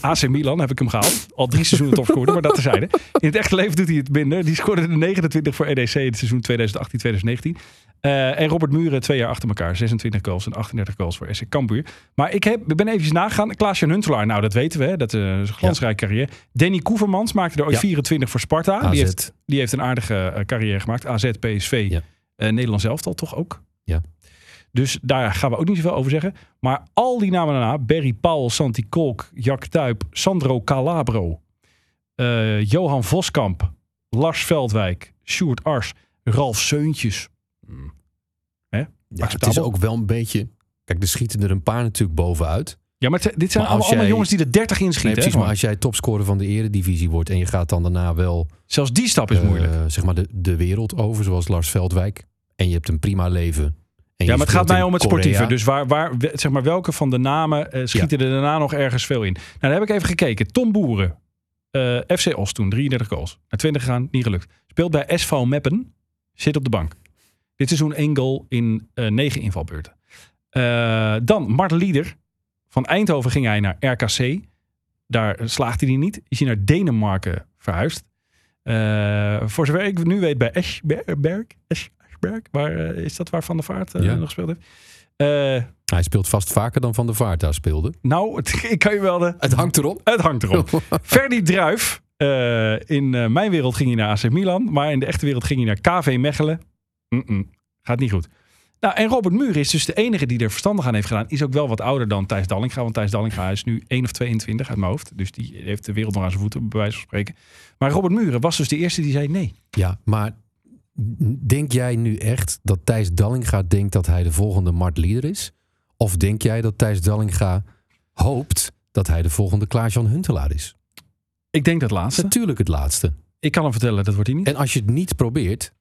AC Milan heb ik hem gehaald. Al drie seizoenen topscorer, maar dat terzijde. In het echte leven doet hij het minder. Die scoorde de 29 voor EDC in het seizoen 2018-2019. Eh, en Robert Muren twee jaar achter elkaar. 26 goals en 38 goals voor SC Cambuur. Maar ik, heb, ik ben even nagegaan. Klaas-Jan Huntelaar, nou dat weten we. Dat eh, is een glansrijke carrière. Danny Koevermans maakte er ooit Ja. 24 voor Sparta. AZ. Die heeft, die heeft een aardige eh, carrière gemaakt. AZ, PSV, Ja. eh, Nederlands elftal toch ook? Ja. Dus daar gaan we ook niet zoveel over zeggen. Maar al die namen daarna, Barry Paul, Santi Kolk, Jack Tuip, Sandro Calabro, eh, Johan Voskamp, Lars Veldwijk, Sjoerd Ars, Ralf Seuntjes. Hmm. Ja, het is ook wel een beetje... Kijk, er schieten er een paar natuurlijk bovenuit. Ja, maar het- dit zijn Maar allemaal, jongens die er 30 Nee, inschieten. precies, hè, maar als jij topscorer van de eredivisie wordt... en je gaat dan daarna wel Zelfs die stap is eh, moeilijk. zeg maar de, de wereld over, zoals Lars Veldwijk... en je hebt een prima leven... Ja, maar het gaat mij om het Korea. sportieve. Dus waar, waar, zeg maar, welke van de namen eh, schieten er daarna nog ergens veel in? Nou, daar heb ik even gekeken. Tom Boeren, eh, FC Os toen, 33 goals. Naar 20 gegaan, niet gelukt. Speelt bij SV Meppen, zit op de bank. Dit seizoen één goal in eh 9 invalbeurten. Dan Mart Lieder. Van Eindhoven ging hij naar RKC. Daar slaagde hij niet. Is hij naar Denemarken verhuisd. Voor zover ik nu weet bij Eschberg. Waar eh, is dat waar Van der Vaart eh, Ja. nog gespeeld heeft? Eh, Hij speelt vast vaker dan Van der Vaart daar speelde. nou, het, ik kan je wel de... Het hangt erop. Het hangt erop. Ferdy Druif. in mijn wereld ging hij naar AC Milan. Maar in de echte wereld ging hij naar KV Mechelen. Gaat niet goed. Nou, en Robert Muur is dus de enige die er verstandig aan heeft gedaan. Is ook wel wat ouder dan Thijs Dallinga. Want Thijs Dallinga is nu 1 of 22 uit mijn hoofd. Dus die heeft de wereld nog aan zijn voeten, bij wijze van spreken. Maar Robert Muren was dus de eerste die zei nee. Ja, maar denk jij nu echt dat Thijs Dallinga denkt dat hij de volgende Mart Lieder is? Of denk jij dat Thijs Dallinga hoopt dat hij de volgende Klaas-Jan Huntelaar is? Ik denk dat laatste. Natuurlijk het laatste. Ik kan hem vertellen, dat wordt hij niet. En als je het niet probeert,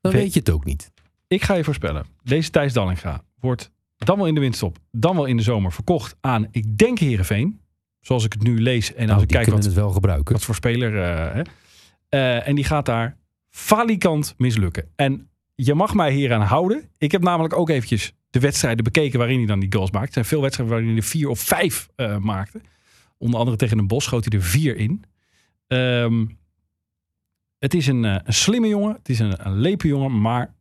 dan Weet- weet je het ook niet. Ik ga je voorspellen. Deze Thijs Dallinga wordt dan wel in de winststop, dan wel in de zomer verkocht aan, ik denk Herenveen. Zoals ik het nu lees. En als Nou, ik kijk wat, het wel gebruiken. wat voor speler. eh, hè. Eh, en die gaat daar falikant mislukken. En je mag mij hier aan houden. Ik heb namelijk ook eventjes de wedstrijden bekeken waarin hij dan die goals maakt. Er zijn veel wedstrijden waarin hij er vier of vijf eh, maakte. Onder andere tegen een bos schoot hij er vier in. Ehm, het is een, eh, een slimme jongen. Het is een, een lepe jongen. Maar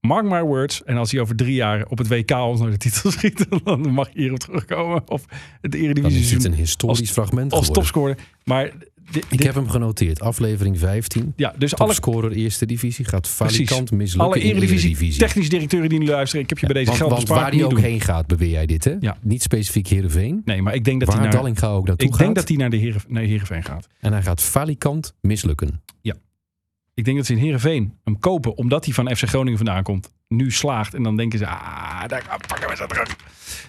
mark my words. En als hij over drie jaar op het WK ons naar de titel schiet. Dan mag je hierop terugkomen. Of het Dan Eredivisie is het seizoen een historisch als- fragment als geworden. topscorer. Maar Ik heb hem genoteerd. Aflevering 15. ja, dus alle, Topscorer eerste divisie gaat falikant mislukken alle in de Eredivisie, Eredivisie. technische directeuren die nu luisteren. Ik heb je bij deze geld want waar hij ook doen. heen gaat, beweer jij dit, hè? Ja. Niet specifiek Heerenveen. Nee, maar ik denk dat hij naar, Dallinga ook naartoe ik gaat. denk dat hij naar de Heren, naar Heerenveen gaat. En hij gaat falikant mislukken. Ik denk dat ze in Heerenveen hem kopen omdat hij van FC Groningen vandaan komt. Nu slaagt en dan denken ze, ah, daar pakken we ze terug.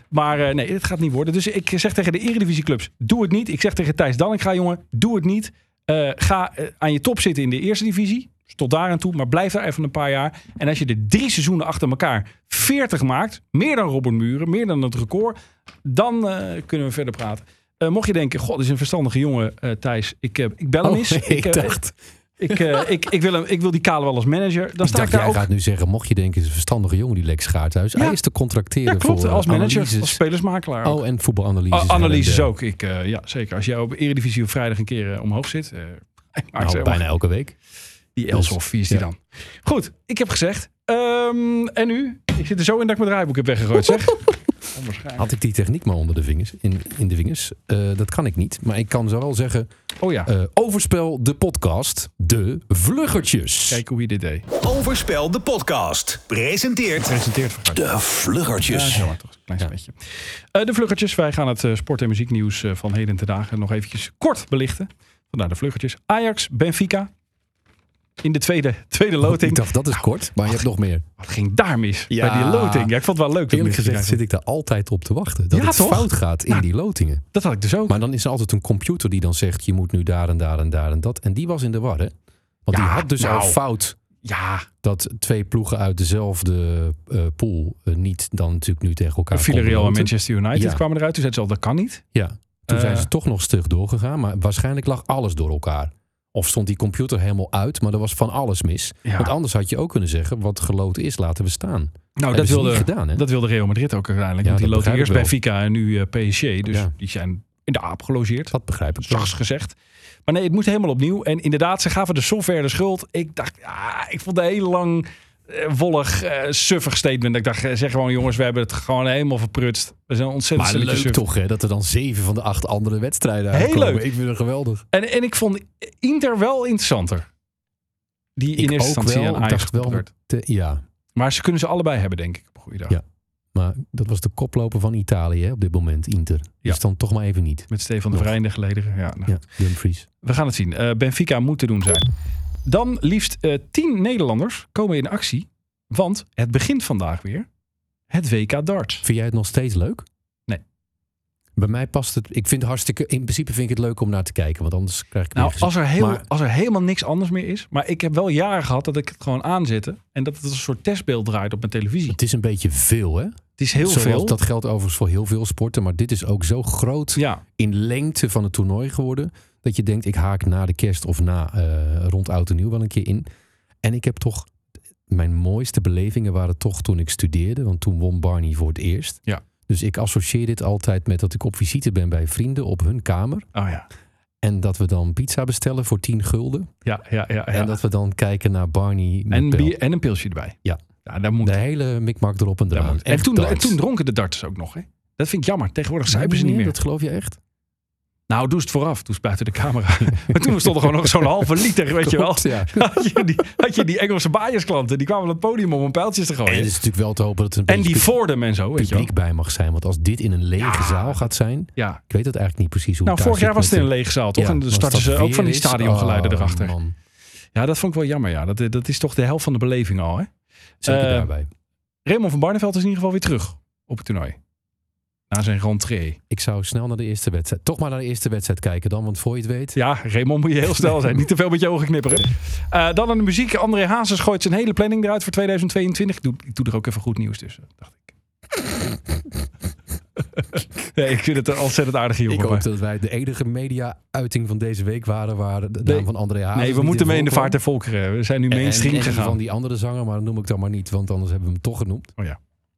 Maar eh, nee, het gaat niet worden. Dus ik zeg tegen de Eredivisieclubs, doe het niet. Ik zeg tegen Thijs Dallinga, jongen, doe het niet. Eh, ga eh, aan je top zitten in de eerste divisie. Dus tot daar aan toe, maar blijf daar even een paar jaar. En als je de drie seizoenen achter elkaar 40 maakt, meer dan Robert Muren, meer dan het record, dan kunnen we verder praten. Mocht je denken, god, dit is een verstandige jongen, Thijs. Ik, ik bel hem Oh, eens. ik eh, dacht, ik, eh, ik, ik, wil hem, ik wil die Kale wel als manager. Dan ik sta dacht ik daar jij ook. gaat nu zeggen, mocht je denken, is een verstandige jongen die Lex Gaarthuis. Ja. Hij is te contracteren Ja, klopt. voor Als manager, analyses. als spelersmakelaar. ook. Oh, en voetbalanalyses. A- analyses en, eh, ook. Ik, eh, ja, zeker. Als jij op Eredivisie op vrijdag een keer eh, omhoog zit. eh, Nou, bijna elke week. Die Elshoff, wie is die ja. dan? Goed, ik heb gezegd. Ehm, en nu? Ik zit er zo in dat ik mijn draaiboek heb weggegooid, zeg. Onwaarschijnlijk. Had ik die techniek maar onder de vingers, in, in de vingers. Eh, dat kan ik niet. Maar ik kan zo wel zeggen, Oh ja, eh, overspel de podcast, de vluggertjes. kijk hoe je dit deed. Overspel de podcast. Presenteert Presenteert De Ja, vluggertjes. zo maar toch. Een klein spetje. Eh, de vluggertjes. Wij gaan het sport- en muzieknieuws van heden ten dagen nog eventjes kort belichten. Vandaar de vluggertjes. Ajax, Benfica. In de tweede, tweede loting. Ik dacht, dat is kort, maar je hebt nog meer. Wat ging daar mis Ja. bij die loting? Ja, ik vond het wel leuk. Eerlijk gezegd zit ik daar altijd op te wachten. Dat Ja, het toch? fout gaat in Nou. die lotingen. Dat had ik dus ook. Maar dan is er altijd een computer die dan zegt... je moet nu daar en daar en daar en dat. En die was in de war, hè? Want die had dus nou. al fout... ja, dat twee ploegen uit dezelfde eh, pool... eh, niet dan natuurlijk nu tegen elkaar Villarreal en. Manchester United Ja. kwamen eruit. Toen zeiden ze al, dat kan niet. Ja, toen Eh. zijn ze toch nog stug doorgegaan. Maar waarschijnlijk lag alles door elkaar. Of stond die computer helemaal uit, maar er was van alles mis. Ja. Want anders had je ook kunnen zeggen... wat geloten is, laten we staan. Nou, dat wilde, gedaan, hè? dat wilde Real Madrid ook uiteindelijk. Ja, want die loten eerst ik Benfica en nu eh, PSG. Dus Ja. die zijn in de aap gelogeerd. Dat begrijp ik. Zachts gezegd. Maar nee, het moet helemaal opnieuw. En inderdaad, ze gaven de software de schuld. Ik dacht, ja, ik vond het een heel lang, wollig, eh, suffig statement. Ik dacht, eh, zeg gewoon jongens, we hebben het gewoon helemaal verprutst. We zijn ontzettend Maar leuk toch, hè? Dat er dan zeven van de acht andere wedstrijden Heel leuk. Ik vind het geweldig. En, en ik vond Inter wel interessanter. Die in ik eerste instantie wel. aan Ajax wel... te- ja, Maar ze kunnen ze allebei hebben, denk ik, op een goede dag. Ja. maar dat was de koploper van Italië hè, op dit moment, Inter. Ja. Dus dan toch maar even niet. Met Stefan de Nog. Vrij in de gelederen. Ja, nou. Ja, Dumfries. We gaan het zien. Eh, Benfica moet te doen zijn. Dan liefst eh, tien Nederlanders komen in actie. Want het begint vandaag weer. Het WK darts. Vind jij het nog steeds leuk? Nee. Bij mij past het... Ik vind het hartstikke... In principe vind ik het leuk om naar te kijken. Want anders krijg ik Nou, als er, heel, Maar- als er helemaal niks anders meer is. Maar ik heb wel jaren gehad dat ik het gewoon aanzette. En dat het als een soort testbeeld draait op mijn televisie. Het is een beetje veel, hè? Het is heel Zoals veel. Dat geldt overigens voor heel veel sporten. Maar dit is ook zo groot Ja, in lengte van het toernooi geworden. Dat je denkt, ik haak na de kerst of na eh, rond oud en nieuw wel een keer in. En ik heb toch... Mijn mooiste belevingen waren toch toen ik studeerde. Want toen won Barney voor het eerst. Ja. Dus ik associeer dit altijd met dat ik op visite ben bij vrienden op hun kamer. oh ja. En dat we dan pizza bestellen voor 10 gulden. Ja, ja, ja. ja. En dat we dan kijken naar Barney met en, Bel. bier, en een pilsje erbij. Ja. Ja, daar moet. De hele mikmak erop en eraan. En, toen, en darts. toen dronken de darters ook nog. Hè? Dat vind ik jammer. Tegenwoordig zuipen ze niet meer. Dat geloof je echt? Nou, doe het vooraf. Toen buiten de camera. maar toen stond er gewoon nog zo'n halve liter, weet je wel. Ja. Had je die, had je die Engelse baaiersklanten. Die kwamen op het podium om een pijltjes te En het gooien. is natuurlijk wel te hopen dat er een En die en zo, weet je wel. publiek bij mag zijn. Want als dit in een lege Ja. zaal gaat zijn... Ja. Ik weet het eigenlijk niet precies hoe Nou, vorig jaar was het in een lege zaal, toch? En dan starten ze ook van die stadiongeluiden oh, erachter. man. Ja, dat vond ik wel jammer, ja. Dat, dat is toch de helft van de beleving al, hè? Zeker Eh, daarbij. Raymond van Barneveld is in ieder geval weer terug op het toernooi. Na zijn rentree. Ik zou snel naar de eerste wedstrijd. Toch maar naar de eerste wedstrijd kijken dan. Want voor je het weet... Ja, Raymond moet je heel snel zijn. Niet te veel met je ogen knipperen. Eh, dan aan de muziek. André Hazes gooit zijn hele planning eruit voor 2022. Ik doe, ik doe er ook even goed nieuws tussen, dacht ik. nee, ik vind het een ontzettend aardige jongen. Ik hoop dat wij de enige media-uiting van deze week waren... waar de Nee. naam van André Hazes Nee, we moeten mee in de vaart der volkeren. We zijn nu mainstream en, gegaan. van die andere zanger, maar dat noem ik dan maar niet. Want anders hebben we hem toch genoemd.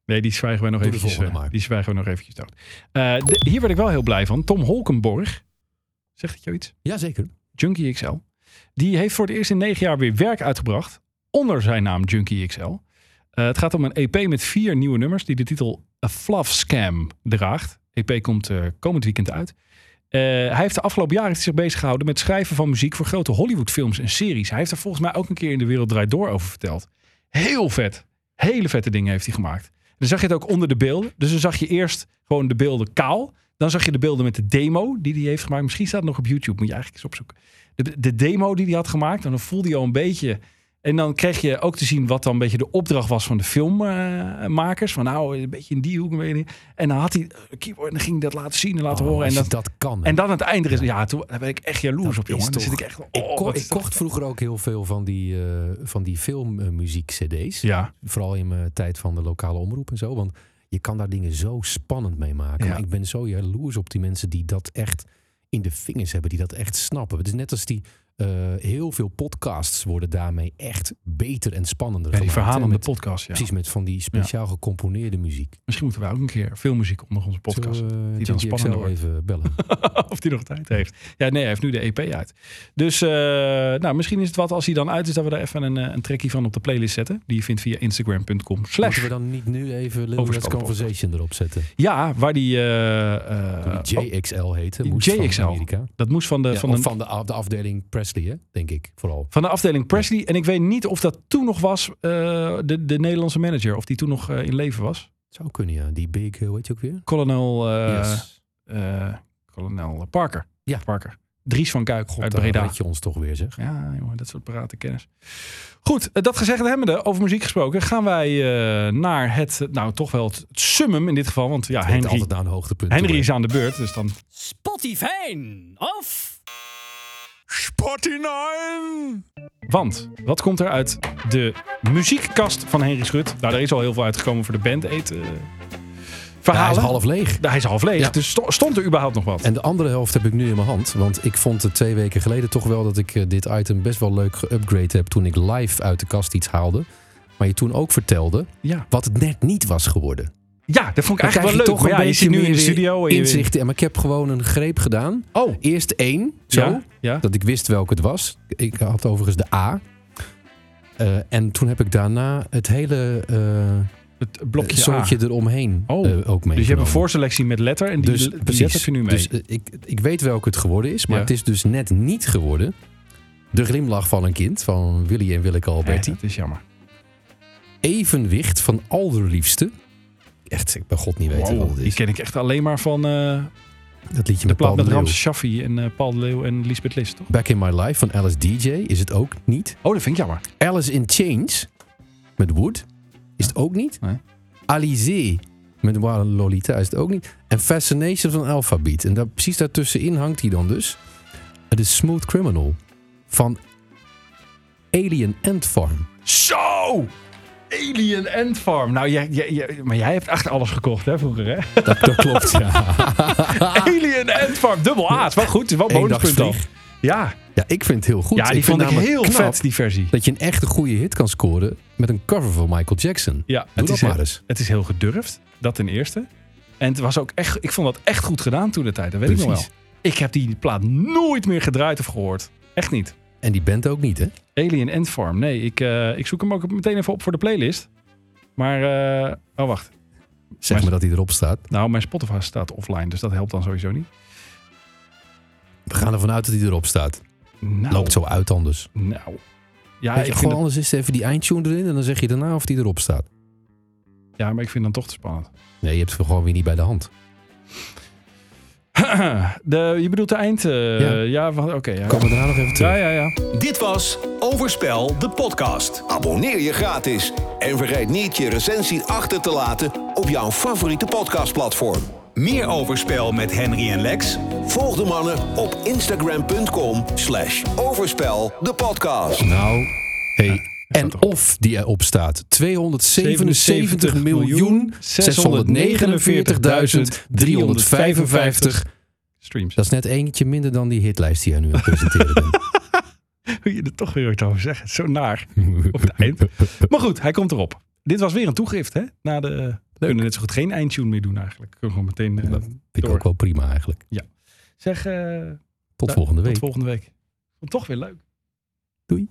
Nee, die zwijgen we nog Doe de eventjes. eh, die zwijgen we nog eventjes dood. Eh, de- hier werd ik wel heel blij van. Tom Holkenborg. Zegt het jou iets? Jazeker. Junkie XL. Die heeft voor het eerst in negen jaar weer werk uitgebracht. Onder zijn naam Junkie XL. Eh, het gaat om een EP met vier nieuwe nummers. Die de titel A Fluff Scam draagt. EP komt komend weekend uit. Hij heeft de afgelopen jaren zich bezig gehouden met schrijven van muziek voor grote Hollywoodfilms en series. Hij heeft er volgens mij ook een keer in de Wereld Draait Door over verteld. Heel vet. Hele vette dingen heeft hij gemaakt. Dan zag je het ook onder de beelden. Dus dan zag je eerst gewoon de beelden kaal. Dan zag je de beelden met de demo die hij heeft gemaakt. Misschien staat het nog op YouTube, moet je eigenlijk eens opzoeken. De, de demo die hij had gemaakt. En dan voelde je al een beetje... En dan kreeg je ook te zien wat dan een beetje de opdracht was van de filmmakers. van nou, een beetje in die hoek. in- En dan had hij een keyboard en dan ging hij dat laten zien en laten Oh, horen. En dat, dat kan. hè. en dan aan het einde is... Ja, toen daar ben ik echt jaloers Dat op, jongen. Dan zit ik echt... ik, oh, ko- ik kocht vroeger ook heel veel van die, eh, van die filmmuziek-cd's. Ja, Vooral in mijn tijd van de lokale omroep en zo. Want je kan daar dingen zo spannend mee maken. Ja. Maar ik ben zo jaloers op die mensen die dat echt in de vingers hebben. Die dat echt snappen. Het is net als die... eh, heel veel podcasts worden daarmee echt beter en spannender ja die verhalende met- podcast, ja. Precies, met van die speciaal gecomponeerde muziek. Misschien moeten wij ook een keer filmmuziek onder onze podcast. We, die dan spannender even bellen. of die nog tijd heeft. Ja, nee, hij heeft nu de EP uit. Dus eh, nou, misschien is het wat als hij dan uit is... dat we daar even een, eh, een trekje van op de playlist zetten. Die je vindt via instagram.com Moeten we dan niet nu even Little Conversation erop zetten? Ja, waar die... Die oh, JXL heette. JXL. Van Amerika. dat moest van de, Ja, van, de, van de, de afdeling Presley, hè? denk ik vooral. van de afdeling Presley. En ik weet niet of dat toen nog was... eh, de, de Nederlandse manager. Of die toen nog eh, in leven was. Zou kunnen, ja. Die big, eh, hoe heet je ook weer? Kolonel... eh yes. eh, kolonel Parker. Ja. Parker. Dries van Kuik God, uit Breda. red je ons toch weer, zeg. Ja, jongen, dat soort parate kennis. Goed, dat gezegd hebbende, over muziek gesproken, gaan wij eh, naar het, nou toch wel het summum in dit geval. Want ja, Henry, altijd naar een hoogtepunt. Henry is aan de beurt, dus dan... Spotify of Want, wat komt er uit de muziekkast van Henry Schut? Nou, er is al heel veel uitgekomen voor de band eh, Ja, hij verhalen. is half leeg. Hij is half leeg, Ja. dus sto- stond er überhaupt nog wat? En de andere helft heb ik nu in mijn hand. Want ik vond het twee weken geleden toch wel dat ik eh, dit item best wel leuk geupgrade heb. Toen ik live uit de kast iets haalde. Maar je toen ook vertelde ja. wat het net niet was geworden. Ja, dat vond ik Dan eigenlijk wel leuk. toch ja, je zit nu in de studio. En maar ik heb gewoon een greep gedaan. Oh, Eerst één, zo. ja, ja. Dat ik wist welke het was. Ik had overigens de A. Eh, en toen heb ik daarna het hele eh Het blokje soortje eromheen Oh, eh, ook meegenomen. Dus je hebt een voorselectie met letter en die, Dus die precies. je nu mee. Dus ik, ik weet welke het geworden is, maar Ja. het is dus net niet geworden. De glimlach van een kind van Willy en Willeke Alberti. Ja, dat is jammer. Evenwicht van allerliefste. Echt, ik ben god niet weten Wow, wat het die is. ken ik echt alleen maar van eh, Dat liedje de met Paul plaat met. Ramses Shaffi en eh, Paul de Leeuw en Lisbeth List, toch? Back in My Life van Alice DJ is het ook niet. Oh, dat vind ik jammer. Alice in Chains met Wood is het ook niet. Nee. Alizé met Lolita is het ook niet. En Fascination van Alphabet. En daar, precies daartussenin hangt hij dan dus. Het is Smooth Criminal van Alien Ant Farm. Zo! Alien Ant Farm. Nou, jij, jij, jij- maar jij hebt echt alles gekocht, hè, vroeger, hè? Dat, dat klopt, ja. Alien Ant Farm, dubbel A. Het is wel goed, het is wel bonuspunt. Ja, Ja, ik vind het heel goed. ja die vond ik namelijk heel vet, die versie. Dat je een echte goede hit kan scoren met een cover van Michael Jackson. Ja, Doe het dat is, maar heel, eens. het is heel gedurfd, dat ten eerste. En het was ook echt, ik vond dat echt goed gedaan toen de tijd, dat weet ik nog wel. Ik heb die plaat nooit meer gedraaid of gehoord. Echt niet. En die band ook niet, hè? Alien Ant Farm. Nee, ik, eh, ik zoek hem ook meteen even op voor de playlist. Maar, eh, oh wacht. Zeg Maar- maar dat hij erop staat. Nou, mijn Spotify staat offline, dus dat helpt dan sowieso niet. gaan ervan uit dat hij erop staat. Nou, Loopt zo uit anders. Nou. Ja, Weet ik gewoon anders is even die eindtune erin en dan zeg je daarna of die erop staat. ja, maar ik vind dan toch te spannend. Nee, je hebt het gewoon weer niet bij de hand. de, je bedoelt de eind... eh, Ja. oké. ja. Komen we daarna nog even terug. ja, ja, ja. Dit was Overspel, de podcast. Abonneer je gratis. En vergeet niet je recensie achter te laten op jouw favoriete podcastplatform. Meer Overspel met Henry en Lex? Volg de mannen op instagram.com slash overspel de podcast. Nou, hey. En of die erop staat. 277 miljoen 649.355. streams. Dat is net eentje minder dan die hitlijst die jij nu aan het presenteren bent. Hoe je er toch weer wat over zegt. Zo naar op het eind. Maar goed, hij komt erop. Dit was weer een toegift, hè? Na de, we kunnen net zo goed geen eindtune meer doen eigenlijk. Kunnen gewoon meteen eh, Dat vind ik door. ook wel prima eigenlijk. Zeg, eh, Tot volgende week. Tot volgende week. Vond toch weer leuk. Doei.